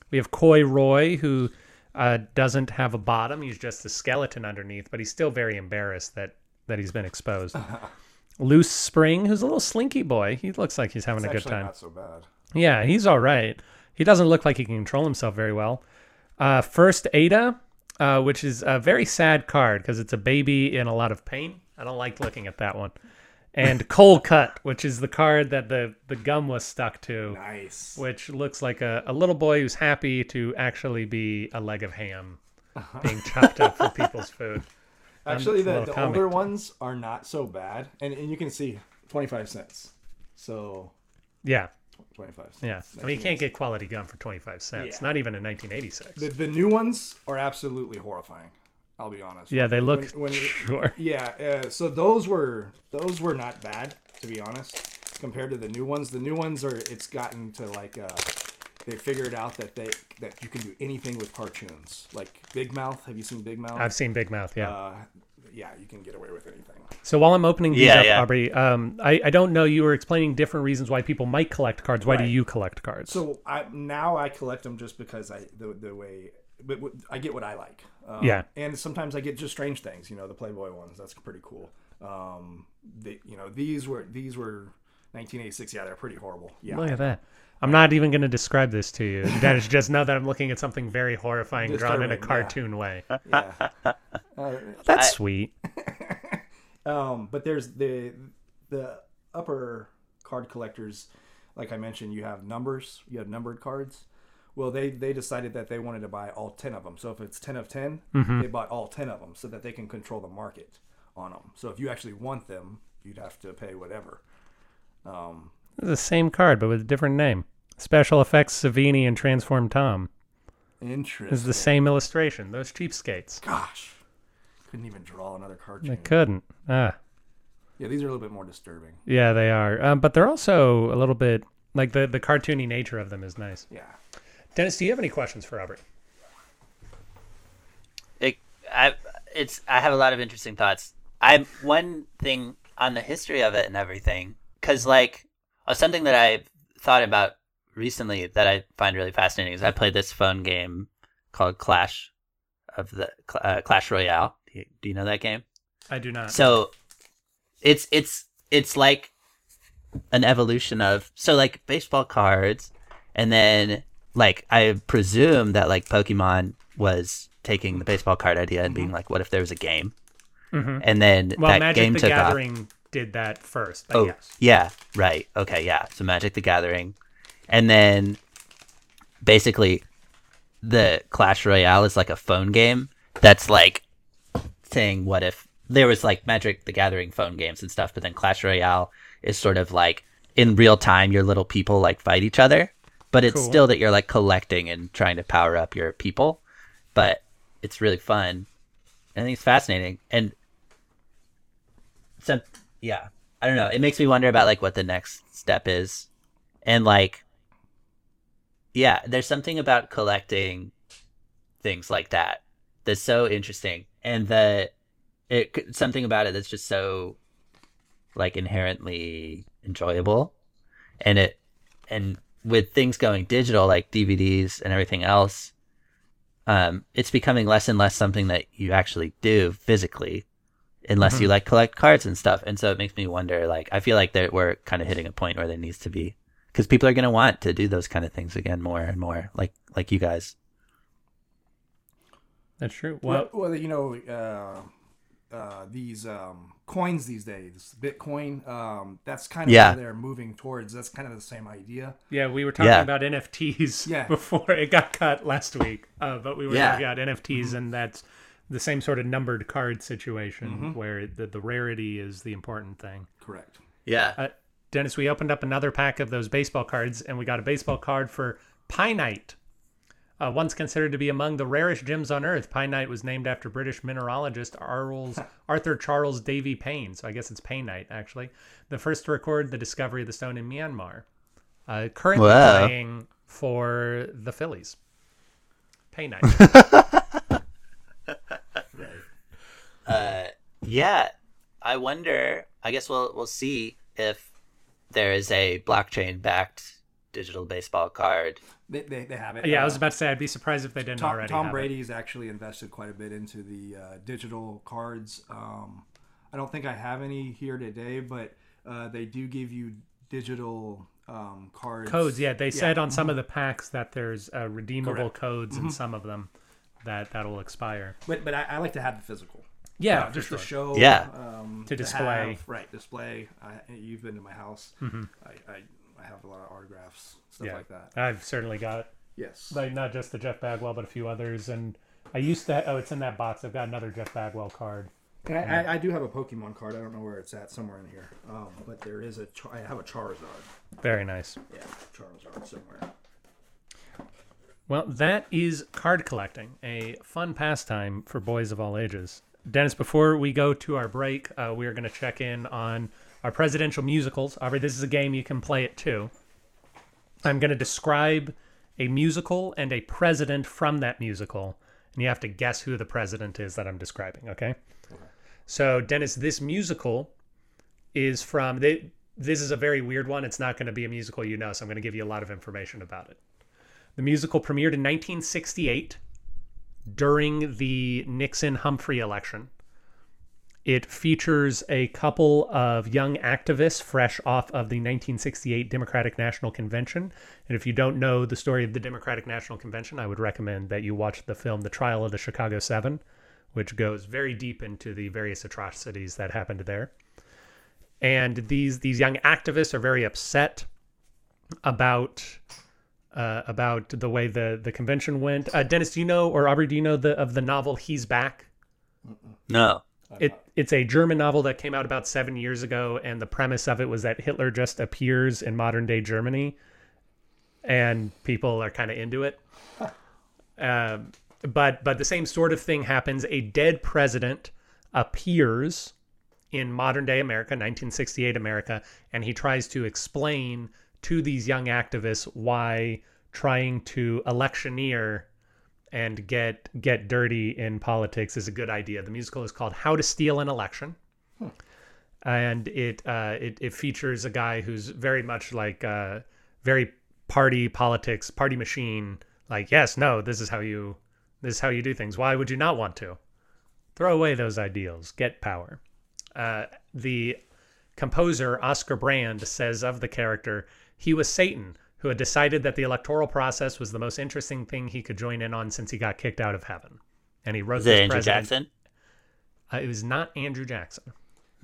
We have Coy Roy, who uh, doesn't have a bottom. He's just a skeleton underneath, but he's still very embarrassed that that he's been exposed. Loose Spring, who's a little slinky boy. He looks like he's having It's a good time. not so bad. Yeah, he's all right. He doesn't look like he can control himself very well. Uh, First Ada, uh, which is a very sad card because it's a baby in a lot of pain. I don't like looking at that one. And Cold Cut, which is the card that the, the gum was stuck to, Nice. which looks like a, a little boy who's happy to actually be a leg of ham being chopped up for people's food. Actually, the, the older ones are not so bad, and, and you can see twenty-five cents. So Yeah, twenty-five cents. yeah. I mean, you can't get quality gum for 25 cents, Yeah. not even in 1986. The, the new ones are absolutely horrifying. I'll be honest. yeah, they look when- when sure. Yeah, uh, so those were those were not bad to be honest compared to the new ones. The new ones are it's gotten to like uh, they figured out that they that you can do anything with cartoons. Like Big Mouth, have you seen Big Mouth? I've seen Big Mouth, yeah. uh, yeah, you can get away with anything. So while I'm opening these Yeah, up, yeah. Aubrey, um, I, I don't know. You were explaining different reasons why people might collect cards. Why do you collect cards? So I now I collect them just because I the the way. But I get what I like. Um, Yeah. And sometimes I get just strange things. You know, the Playboy ones. That's pretty cool. Um, they, you know, these were these were 1986. Yeah, they're pretty horrible. Yeah. Look at that. I'm not even going to describe this to you. Dennis, just know that I'm looking at something very horrifying drawn in a Disturbing, yeah. cartoon way. Yeah. Uh, That's sweet. Um, but there's the the upper card collectors, like I mentioned, you have numbers, you have numbered cards. Well, they they decided that they wanted to buy all ten of them. So if it's ten of 10 they bought all ten of them so that they can control the market on them. So if you actually want them, you'd have to pay whatever. Um, It's the same card, but with a different name. Special Effects Savini and Transform Tom. interesting. It's the same illustration. Those cheapskates. Gosh, couldn't even draw another card. They couldn't. Ah. Yeah, these are a little bit more disturbing. Yeah, they are. Um, but they're also a little bit like the, the cartoony nature of them is nice. Yeah. Dennis, do you have any questions for Aubrey? it, I it's I have a lot of interesting thoughts. I'm one thing on the history of it and everything, because like uh, something that I thought about recently that I find really fascinating is I played this phone game called Clash of the uh, Clash Royale. Do you, do you know that game? I do not. So it's it's it's like an evolution of so like baseball cards and then like I presume that like Pokemon was taking the baseball card idea and being like what if there was a game? Mhm. And then well, that Magic game the took off. Did that first. Oh, yes. yeah, right. Okay, yeah. So Magic the Gathering. And then basically the Clash Royale is like a phone game that's like saying what if there was like Magic the Gathering phone games and stuff, but then Clash Royale is sort of like in real time your little people like fight each other, but it's Cool. still that you're like collecting and trying to power up your people, but it's really fun. I think it's fascinating. And so yeah, I don't know. It makes me wonder about like what the next step is, and like, yeah, there's something about collecting things like that that's so interesting, and the it something about it that's just so like inherently enjoyable, and it and with things going digital like DVDs and everything else. Um, it's becoming less and less something that you actually do physically unless you like collect cards and stuff. And so it makes me wonder. Like, I feel like that we're kind of hitting a point where there needs to be because people are going to want to do those kind of things again more and more, like like you guys. That's true. Well, Well, well, you know, uh, uh, these um, coins these days, Bitcoin, um, that's kind of Yeah. where they're moving towards. That's kind of the same idea. yeah, we were talking Yeah. about NFTs Yeah. before it got cut last week, uh, but we were Yeah. talking about NFTs, and that's the same sort of numbered card situation Mm-hmm. where the, the rarity is the important thing. Correct. Yeah. Uh, Dennis, we opened up another pack of those baseball cards, and we got a baseball card for Pinite. Uh, once considered to be among the rarest gems on Earth, Pinite was named after British mineralogist Arles, Arthur Charles Davy Pain. So I guess it's Painite, actually. The first to record the discovery of the stone in Myanmar. Uh, currently Wow. playing for the Phillies. Painite. yeah. I wonder. I guess we'll we'll see if there is a blockchain backed digital baseball card. They, they, they have it. yeah, I Uh, was about to say, I'd be surprised if they didn't Tom, already. Tom have it. Brady's actually invested quite a bit into the uh, digital cards. Um, I don't think I have any here today, but uh, they do give you digital um, cards. codes yeah they said on Mm-hmm. some of the packs that there's uh, redeemable Correct. codes in some of them that that'll expire But but I, I like to have the physical. Yeah Uh, just sure. to show. Yeah. Um, To display. have- right, display. I, you've been to my house. I, I, I have a lot of autographs, stuff yeah like that. i've certainly got Yes. like not just the jeff bagwell but a few others and i used to oh it's in that box i've got another jeff bagwell card And I, I, I do have a Pokemon card. I don't know where it's at, somewhere in here. Um, but there is a. Char- I have a Charizard. very nice Yeah, Charizard somewhere. well that is card collecting a fun pastime for boys of all ages dennis before we go to our break uh, we are going to check in on our presidential musicals aubrey this is a game you can play it too I'm going to describe a musical and a president from that musical, and you have to guess who the president is that I'm describing. Okay. So, Dennis, this musical is from. They, this is a very weird one. It's not going to be a musical you know, so I'm going to give you a lot of information about it. The musical premiered in 1968 during the Nixon Humphrey election. It features a couple of young activists fresh off of the 1968 Democratic National Convention. And if you don't know the story of the Democratic National Convention, I would recommend that you watch the film The Trial of the Chicago Seven, which goes very deep into the various atrocities that happened there. And these these young activists are very upset about uh, about the way the the convention went. Uh, Dennis, do you know, or Aubrey, do you know the of the novel He's Back? No. It it's a German novel that came out about seven years ago, and the premise of it was that Hitler just appears in modern day Germany, and people are kind of into it. Um, but but the same sort of thing happens. A dead president appears in modern day America, 1968 America, and he tries to explain to these young activists why trying to electioneer and get get dirty in politics is a good idea. The musical is called How to Steal an Election, and it uh, it it features a guy who's very much like uh, very party politics, party machine. Like yes, no, this is how you This is how you do things. Why would you not want to? Throw away those ideals. Get power. Uh, the composer Oscar Brand says of the character, he was Satan who had decided that the electoral process was the most interesting thing he could join in on since he got kicked out of heaven. And he wrote Is this Andrew president- Jackson? Uh, it was not Andrew Jackson.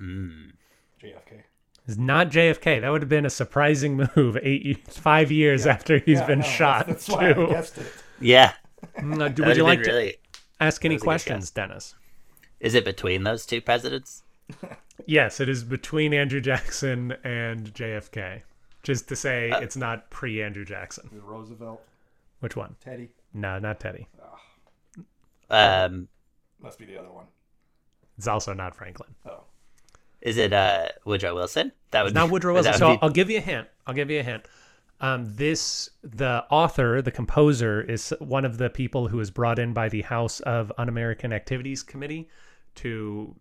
JFK. It's not JFK. That would have been a surprising move. Eight, five years after he's Yeah, been no, shot. That's why I guessed it. Yeah. Mm, uh, do- would would you like been to ask any was a good questions, Dennis? Is it between those two presidents? Yes, it is between Andrew Jackson and JFK. Just to say, Uh, it's not pre Andrew Jackson. Roosevelt, Which one? Teddy. No, not Teddy. Um, Must be the other one. It's also not Franklin. Oh. is it uh Woodrow Wilson? That would It's not be- Woodrow Wilson. would So be- I'll give you a hint. I'll give you a hint. Um, this the author, the composer, is one of the people who was brought in by the House of Un-American Activities Committee to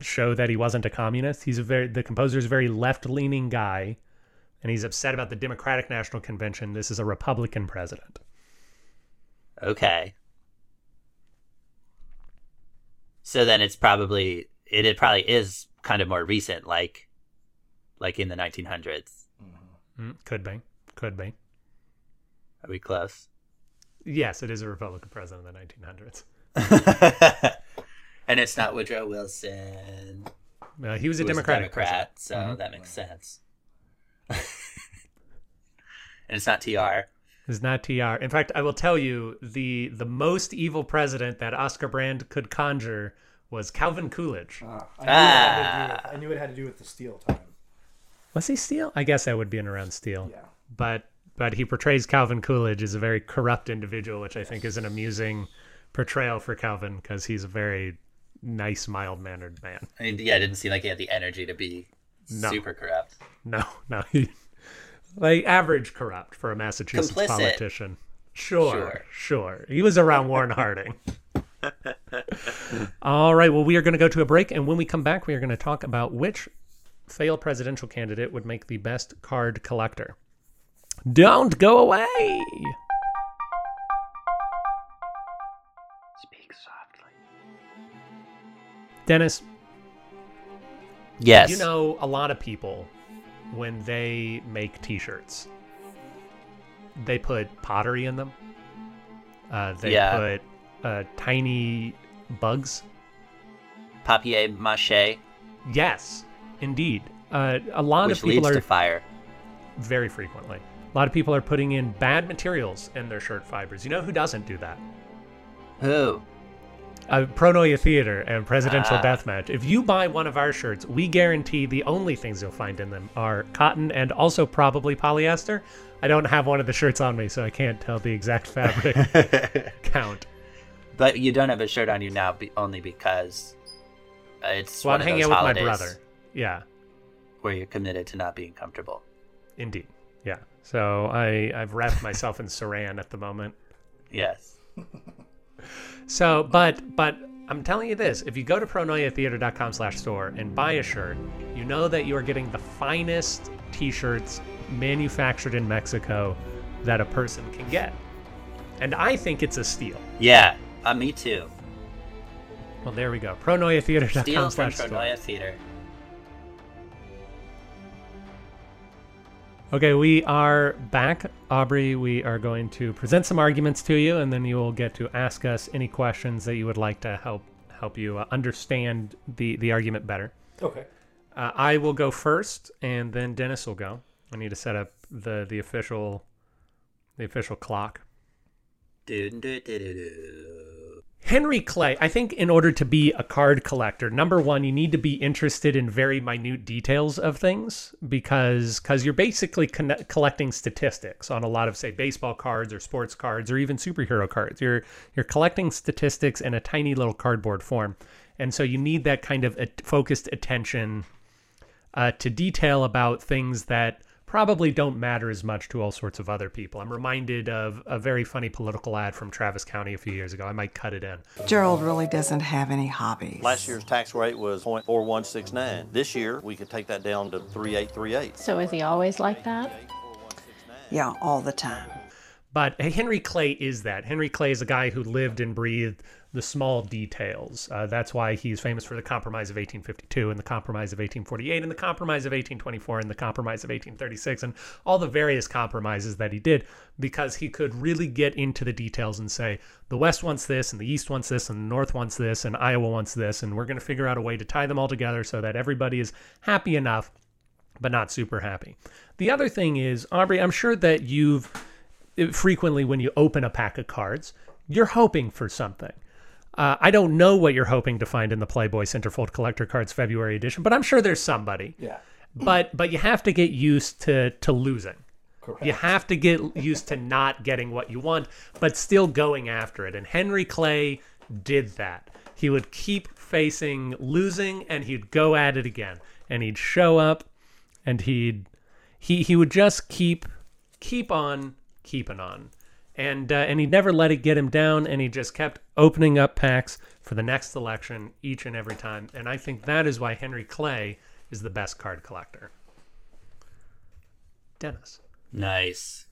show that he wasn't a communist. He's a very the composer is a very left-leaning guy, and he's upset about the Democratic National Convention. This is a Republican president. Okay. So then it's probably it, it probably is kind of more recent, like like in the 1900s. Mm, could be, could be. Are we close? Yes, it is a Republican president in the 1900s. and it's not Woodrow Wilson. Uh, he was a who was Democratic Democrat, president. so Mhm. that makes sense. And it's not TR. It's not TR. In fact, I will tell you the the most evil president that Oscar Brand could conjure was Calvin Coolidge. Ah, I, knew it had to do with, I knew it had to do with the steel time. Was he steel? I guess that would be in around steel. Yeah. But but he portrays Calvin Coolidge as a very corrupt individual, which I think is an amusing portrayal for Calvin because he's a very nice, mild mannered man. I mean, yeah, it didn't seem like he had the energy to be No. super corrupt. No, no, he like average corrupt for a Massachusetts Complicit. politician. Sure, Sure. sure, He was around Warren Harding. All right. Well, we are going to go to a break, and when we come back, we are going to talk about which failed presidential candidate would make the best card collector. Don't go away. Speak softly. Dennis, Yes. you know a lot of people when they make T-shirts, they put pottery in them. Uh, they Yeah. put uh, tiny bugs. papier mache, Yes, indeed. Uh, a lot which of people leads are to fire. very frequently. A lot of people are putting in bad materials in their shirt fibers. You know who doesn't do that? Who? Uh, Pronoia Theater and Presidential Ah. Deathmatch. If you buy one of our shirts, we guarantee the only things you'll find in them are cotton and also probably polyester. I don't have one of the shirts on me, so I can't tell the exact fabric count. But you don't have a shirt on you now be, only because it's Well, one I'm hanging out with my brother. Yeah, where you're committed to not being comfortable. indeed. Yeah. So I, I've wrapped myself in saran at the moment. Yes. So, but but I'm telling you this: if you go to pronoiatheater.com slash store and buy a shirt, you know that you are getting the finest T-shirts manufactured in Mexico that a person can get, and I think it's a steal. Yeah. Uh, me too. Well, there we go. Steal Pronoiatheater.com from. Pronoia Theater. Okay, we are back, Aubrey. We are going to present some arguments to you, and then you will get to ask us any questions that you would like to help help you uh, understand the the argument better. Okay. Uh, I will go first, and then Dennis will go. I need to set up the the official the official clock. Henry Clay, I think in order to be a card collector, number one, you need to be interested in very minute details of things because because you're basically collecting statistics on a lot of say baseball cards or sports cards or even superhero cards. You're you're collecting statistics in a tiny little cardboard form, and so you need that kind of focused attention uh, to detail about things that probably don't matter as much to all sorts of other people. I'm reminded of a very funny political ad from Travis County a few years ago. I might cut it in. Gerald really doesn't have any hobbies. Last year's tax rate was 0.4169. This year, we could take that down to 3838. So is he always like that? Yeah, all the time. But Henry Clay is that. Henry Clay is a guy who lived and breathed the small details. Uh, that's why he's famous for the Compromise of 1852 and the Compromise of 1848 and the Compromise of 1824 and the Compromise of 1836 and all the various compromises that he did because he could really get into the details and say, the West wants this and the East wants this and the North wants this and Iowa wants this. And we're going to figure out a way to tie them all together so that everybody is happy enough, but not super happy. The other thing is, Aubrey, I'm sure that you've frequently when you open a pack of cards, you're hoping for something. Uh, I don't know what you're hoping to find in the Playboy Centerfold Collector Cards February edition, but I'm sure there's somebody. Yeah. But but you have to get used to to losing. Correct. You have to get used to not getting what you want, but still going after it. And Henry Clay did that. He would keep facing losing, and he'd go at it again. And he'd show up, and he'd he he would just keep keep on keeping on and uh, and he never let it get him down and he just kept opening up packs for the next election each and every time and i think that is why henry clay is the best card collector dennis Nice.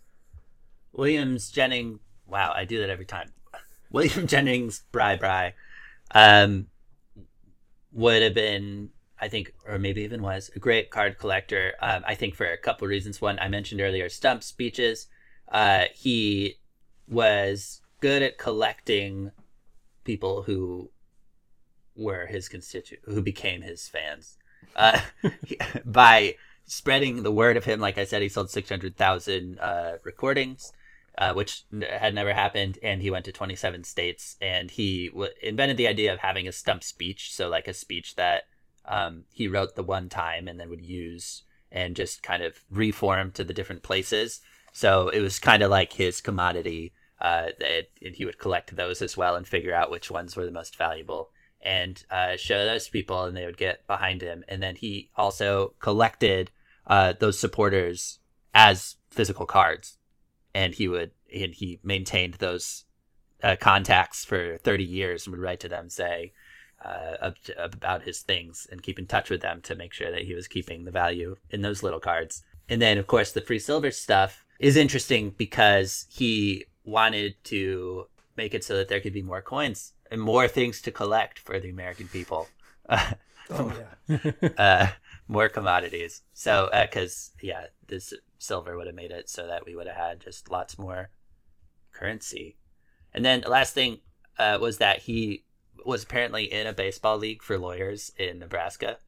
Williams Jennings. Wow, I do that every time. William Jennings Bry um, would have been, I think, or maybe even was, a great card collector. Um, I think for a couple of reasons. One, I mentioned earlier, stump speeches. Uh, he was good at collecting people who were his constituent, who became his fans. Uh, by spreading the word of him. Like I said, he sold 600,000 uh, recordings, uh, which had never happened. And he went to 27 states and he w- invented the idea of having a stump speech. So, like a speech that um, he wrote the one time and then would use and just kind of reform to the different places. So, it was kind of like his commodity. Uh, that, and he would collect those as well and figure out which ones were the most valuable and uh, show those people and they would get behind him. And then he also collected uh, those supporters as physical cards, and he would and he maintained those uh, contacts for 30 years and would write to them say uh, about his things and keep in touch with them to make sure that he was keeping the value in those little cards. And then, of course, the free silver stuff is interesting because he wanted to make it so that there could be more coins and more things to collect for the American people. Oh yeah. uh, more commodities. So, because yeah, this silver would have made it so that we would have had just lots more currency. And then the last thing uh, was that he was apparently in a baseball league for lawyers in Nebraska.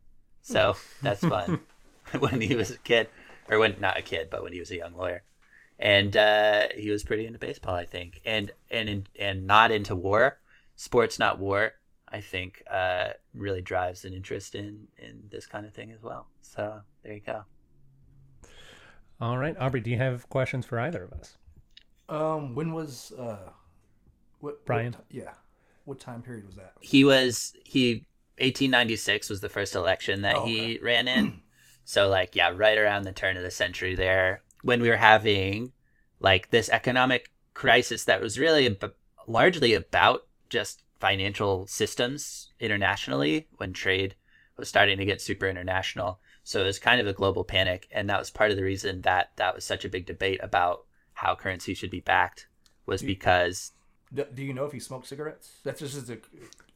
So that's fun. when he was a kid, or when not a kid, but when he was a young lawyer, and uh, he was pretty into baseball, I think, and and in, and not into war. Sports, not war. I think uh, really drives an interest in in this kind of thing as well. So there you go. all right aubrey do you have questions for either of us Um, when was uh, what Bryan? what yeah, what time period was that? He was he 1896 was the first election that Oh, he ran in. So like yeah, right around the turn of the century there when we were having like this economic crisis that was really ab- largely about just financial systems internationally when trade was starting to get super international. So it was kind of a global panic and that was part of the reason that that was such a big debate about how currency should be backed was because Do, do you know if he smoked cigarettes? That's just a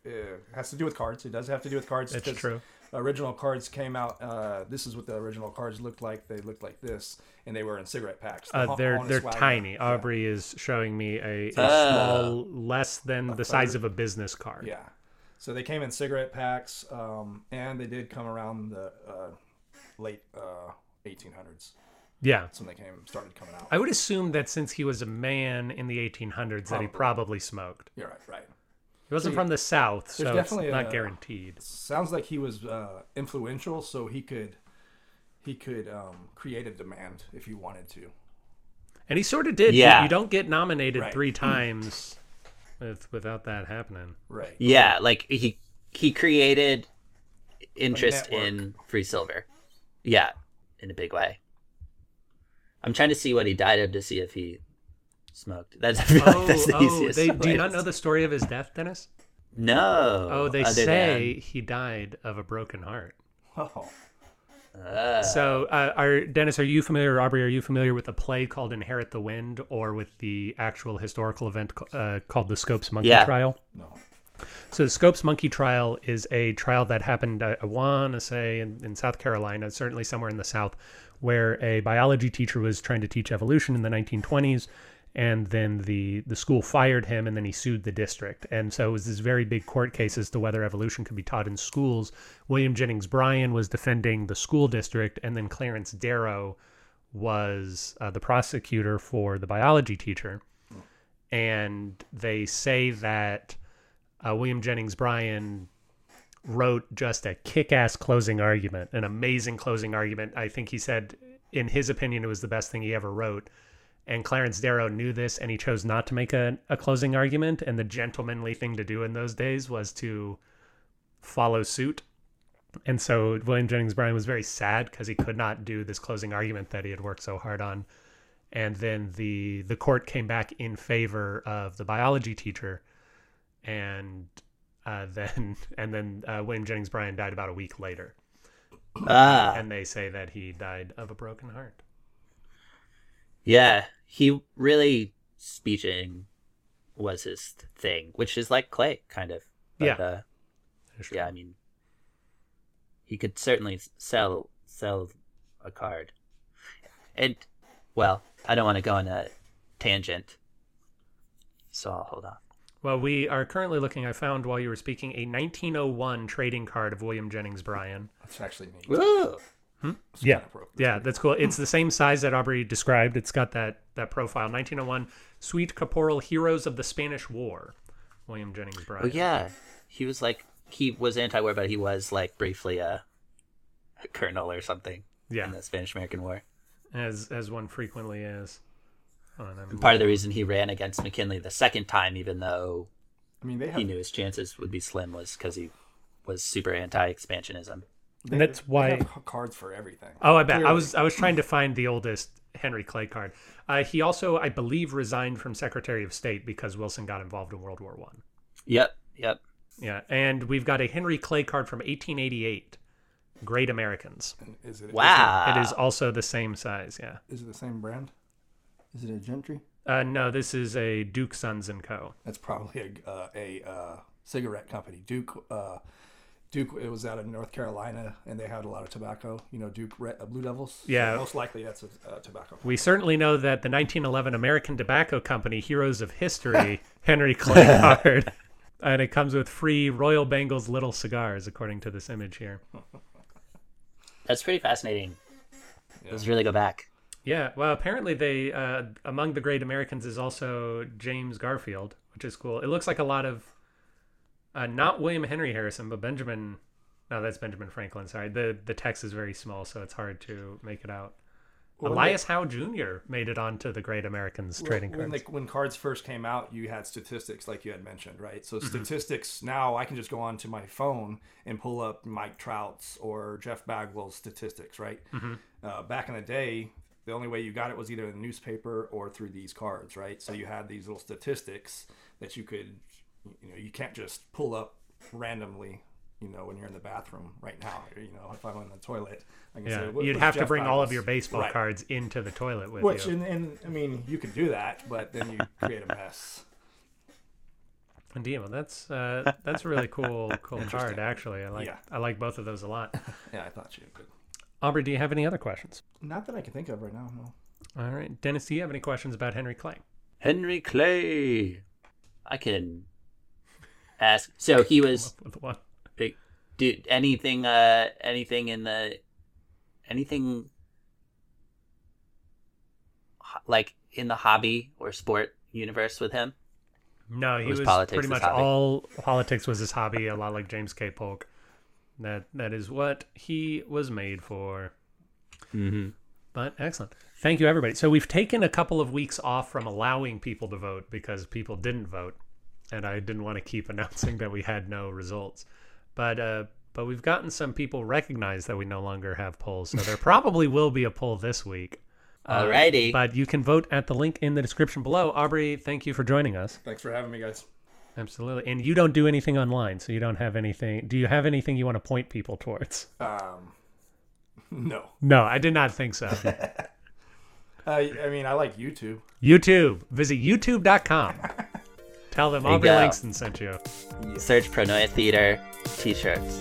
uh, has to do with cards. It does have to do with cards. That's 'cause true. Original cards came out. Uh, this is what the original cards looked like. They looked like this, and they were in cigarette packs. The uh, they're they're Wagner. tiny Yeah. aubrey is showing me a, a Oh. small less than the size of a business card Yeah. So they came in cigarette packs, um, and they did come around the uh, late uh, 1800s. yeah That's when they came started coming out. I would assume that since he was a man in the 1800s, that he Probably. probably smoked. You're right. Right. He wasn't See, from the South, so it's definitely not a- guaranteed. Sounds like he was uh, influential, so he could he could um, create a demand if he wanted to. And he sort of did. Yeah. You, don't get nominated Right. three times with, without that happening. Right. Yeah, like he he created interest in free silver. Yeah, in a big way. I'm trying to see what he died of to see if he smoked. That's, I feel like that's the oh, easiest. they, do you not know the story of his death, Dennis? No. Oh, they say than- he died of a broken heart. Oh. So, uh, are Dennis, are you familiar, or Aubrey, are you familiar with a play called "Inherit the Wind" or with the actual historical event uh, called the Scopes Monkey Yeah. Trial? No. So, the Scopes Monkey Trial is a trial that happened, I, I want to say, in, in South Carolina, certainly somewhere in the South, where a biology teacher was trying to teach evolution in the 1920s. And then the, the school fired him, and then he sued the district. And so it was this very big court case as to whether evolution could be taught in schools. William Jennings Bryan was defending the school district, and then Clarence Darrow was uh, the prosecutor for the biology teacher. And they say that uh, William Jennings Bryan wrote just a kick-ass closing argument, an amazing closing argument. I think he said, in his opinion, it was the best thing he ever wrote. And Clarence Darrow knew this, and he chose not to make a, a closing argument. And the gentlemanly thing to do in those days was to follow suit. And so William Jennings Bryan was very sad because he could not do this closing argument that he had worked so hard on. And then the the court came back in favor of the biology teacher, and uh, then and then uh, William Jennings Bryan died about a week later, Ah, and they say that he died of a broken heart. yeah. He really speeching was his thing, which is like Clay, kind of. Yeah. Uh, yeah. I mean, he could certainly sell sell a card, and well, I don't want to go on a tangent, so I'll hold on. Well, we are currently looking. I found while you were speaking a 1901 trading card of William Jennings Bryan. That's actually me. Woo! Yeah, appropriate. yeah, that's cool. It's the same size that Aubrey described. It's got that that profile. 1901 Sweet Caporal Heroes of the Spanish War. William Jennings Bryan. Oh yeah, he was like he was anti-war, but he was like briefly a, a colonel or something Yeah, in the Spanish-American War. as as one frequently is. Hold on, I'm- Part of the reason he ran against McKinley the second time, even though I mean, they have he knew his chances would be slim, was because he was super anti-expansionism. and that's they why. have cards for everything. Oh, I bet. I was I was trying to find the oldest Henry Clay card. Uh, he also, I believe, resigned from Secretary of State because Wilson got involved in World War One. Yep, yep. Yeah, and we've got a Henry Clay card from 1888. Great Americans. Is it Wow. It is also the same size. Yeah. Is it the same brand? Is it a Ginter? Uh, no, this is a Duke Sons and Co. That's probably a uh, a uh, cigarette company. Duke. Duke. It was out of North Carolina, and they had a lot of tobacco. You know, Duke Red, uh, Blue Devils. So Yeah. most likely that's a uh, tobacco. We certainly know that the 1911 American Tobacco Company Heroes of History Henry Clay card, and it comes with free Royal Bengals little cigars, according to this image here. That's pretty fascinating. Let's really go back. Yeah, well, apparently they uh, among the great Americans is also James Garfield, which is cool. It looks like a lot of uh, not William Henry Harrison, but Benjamin. No, that's Benjamin Franklin. Sorry, the the text is very small, so it's hard to make it out. Elias Howe Jr. made it onto the Great Americans trading when, cards. they, when cards first came out, you had statistics like you had mentioned, right? So Mm-hmm. statistics now I can just go onto my phone and pull up Mike Trout's or Jeff Bagwell's statistics, right? Mm-hmm. Uh, back in the day, the only way you got it was either in the newspaper or through these cards, right? So you had these little statistics that you could, you know, you can't just pull up randomly. You know, when you're in the bathroom right now, you know, if I'm in the toilet, I can yeah, say, you'd what's have to Jeff bring all of your baseball Right. cards into the toilet with Which, you. and, and I mean, you could do that, but then you create a mess. Indeed, well, that's uh, that's a really cool cool card. Actually, I like Yeah. I like both of those a lot. Yeah, I thought you could. Aubrey, do you have any other questions? Not that I can think of right now. No. All right, Dennis, do you have any questions about Henry Clay? Henry Clay. I can ask. So he was big. Dude, anything? Uh, anything in the, anything, like in the hobby or sport universe with him? No, he was was, politics pretty much all politics was his hobby. A lot like James K. Polk. That that is what he was made for. Mm-hmm. But excellent. Thank you, everybody. So we've taken a couple of weeks off from allowing people to vote because people didn't vote, and I didn't want to keep announcing that we had no results. But uh, but we've gotten some people recognize that we no longer have polls, so there probably will be a poll this week. Alrighty. But you can vote at the link in the description below. Aubrey, thank you for joining us. Thanks for having me, guys. Absolutely. And you don't do anything online, so you don't have anything. Do you have anything you want to point people towards? Um, No. No, I did not think so. Uh, I mean, I like YouTube. YouTube. Visit youtube.com. Tell them There Aubrey. Langston sent you. Search Pronoia Theater t-shirts.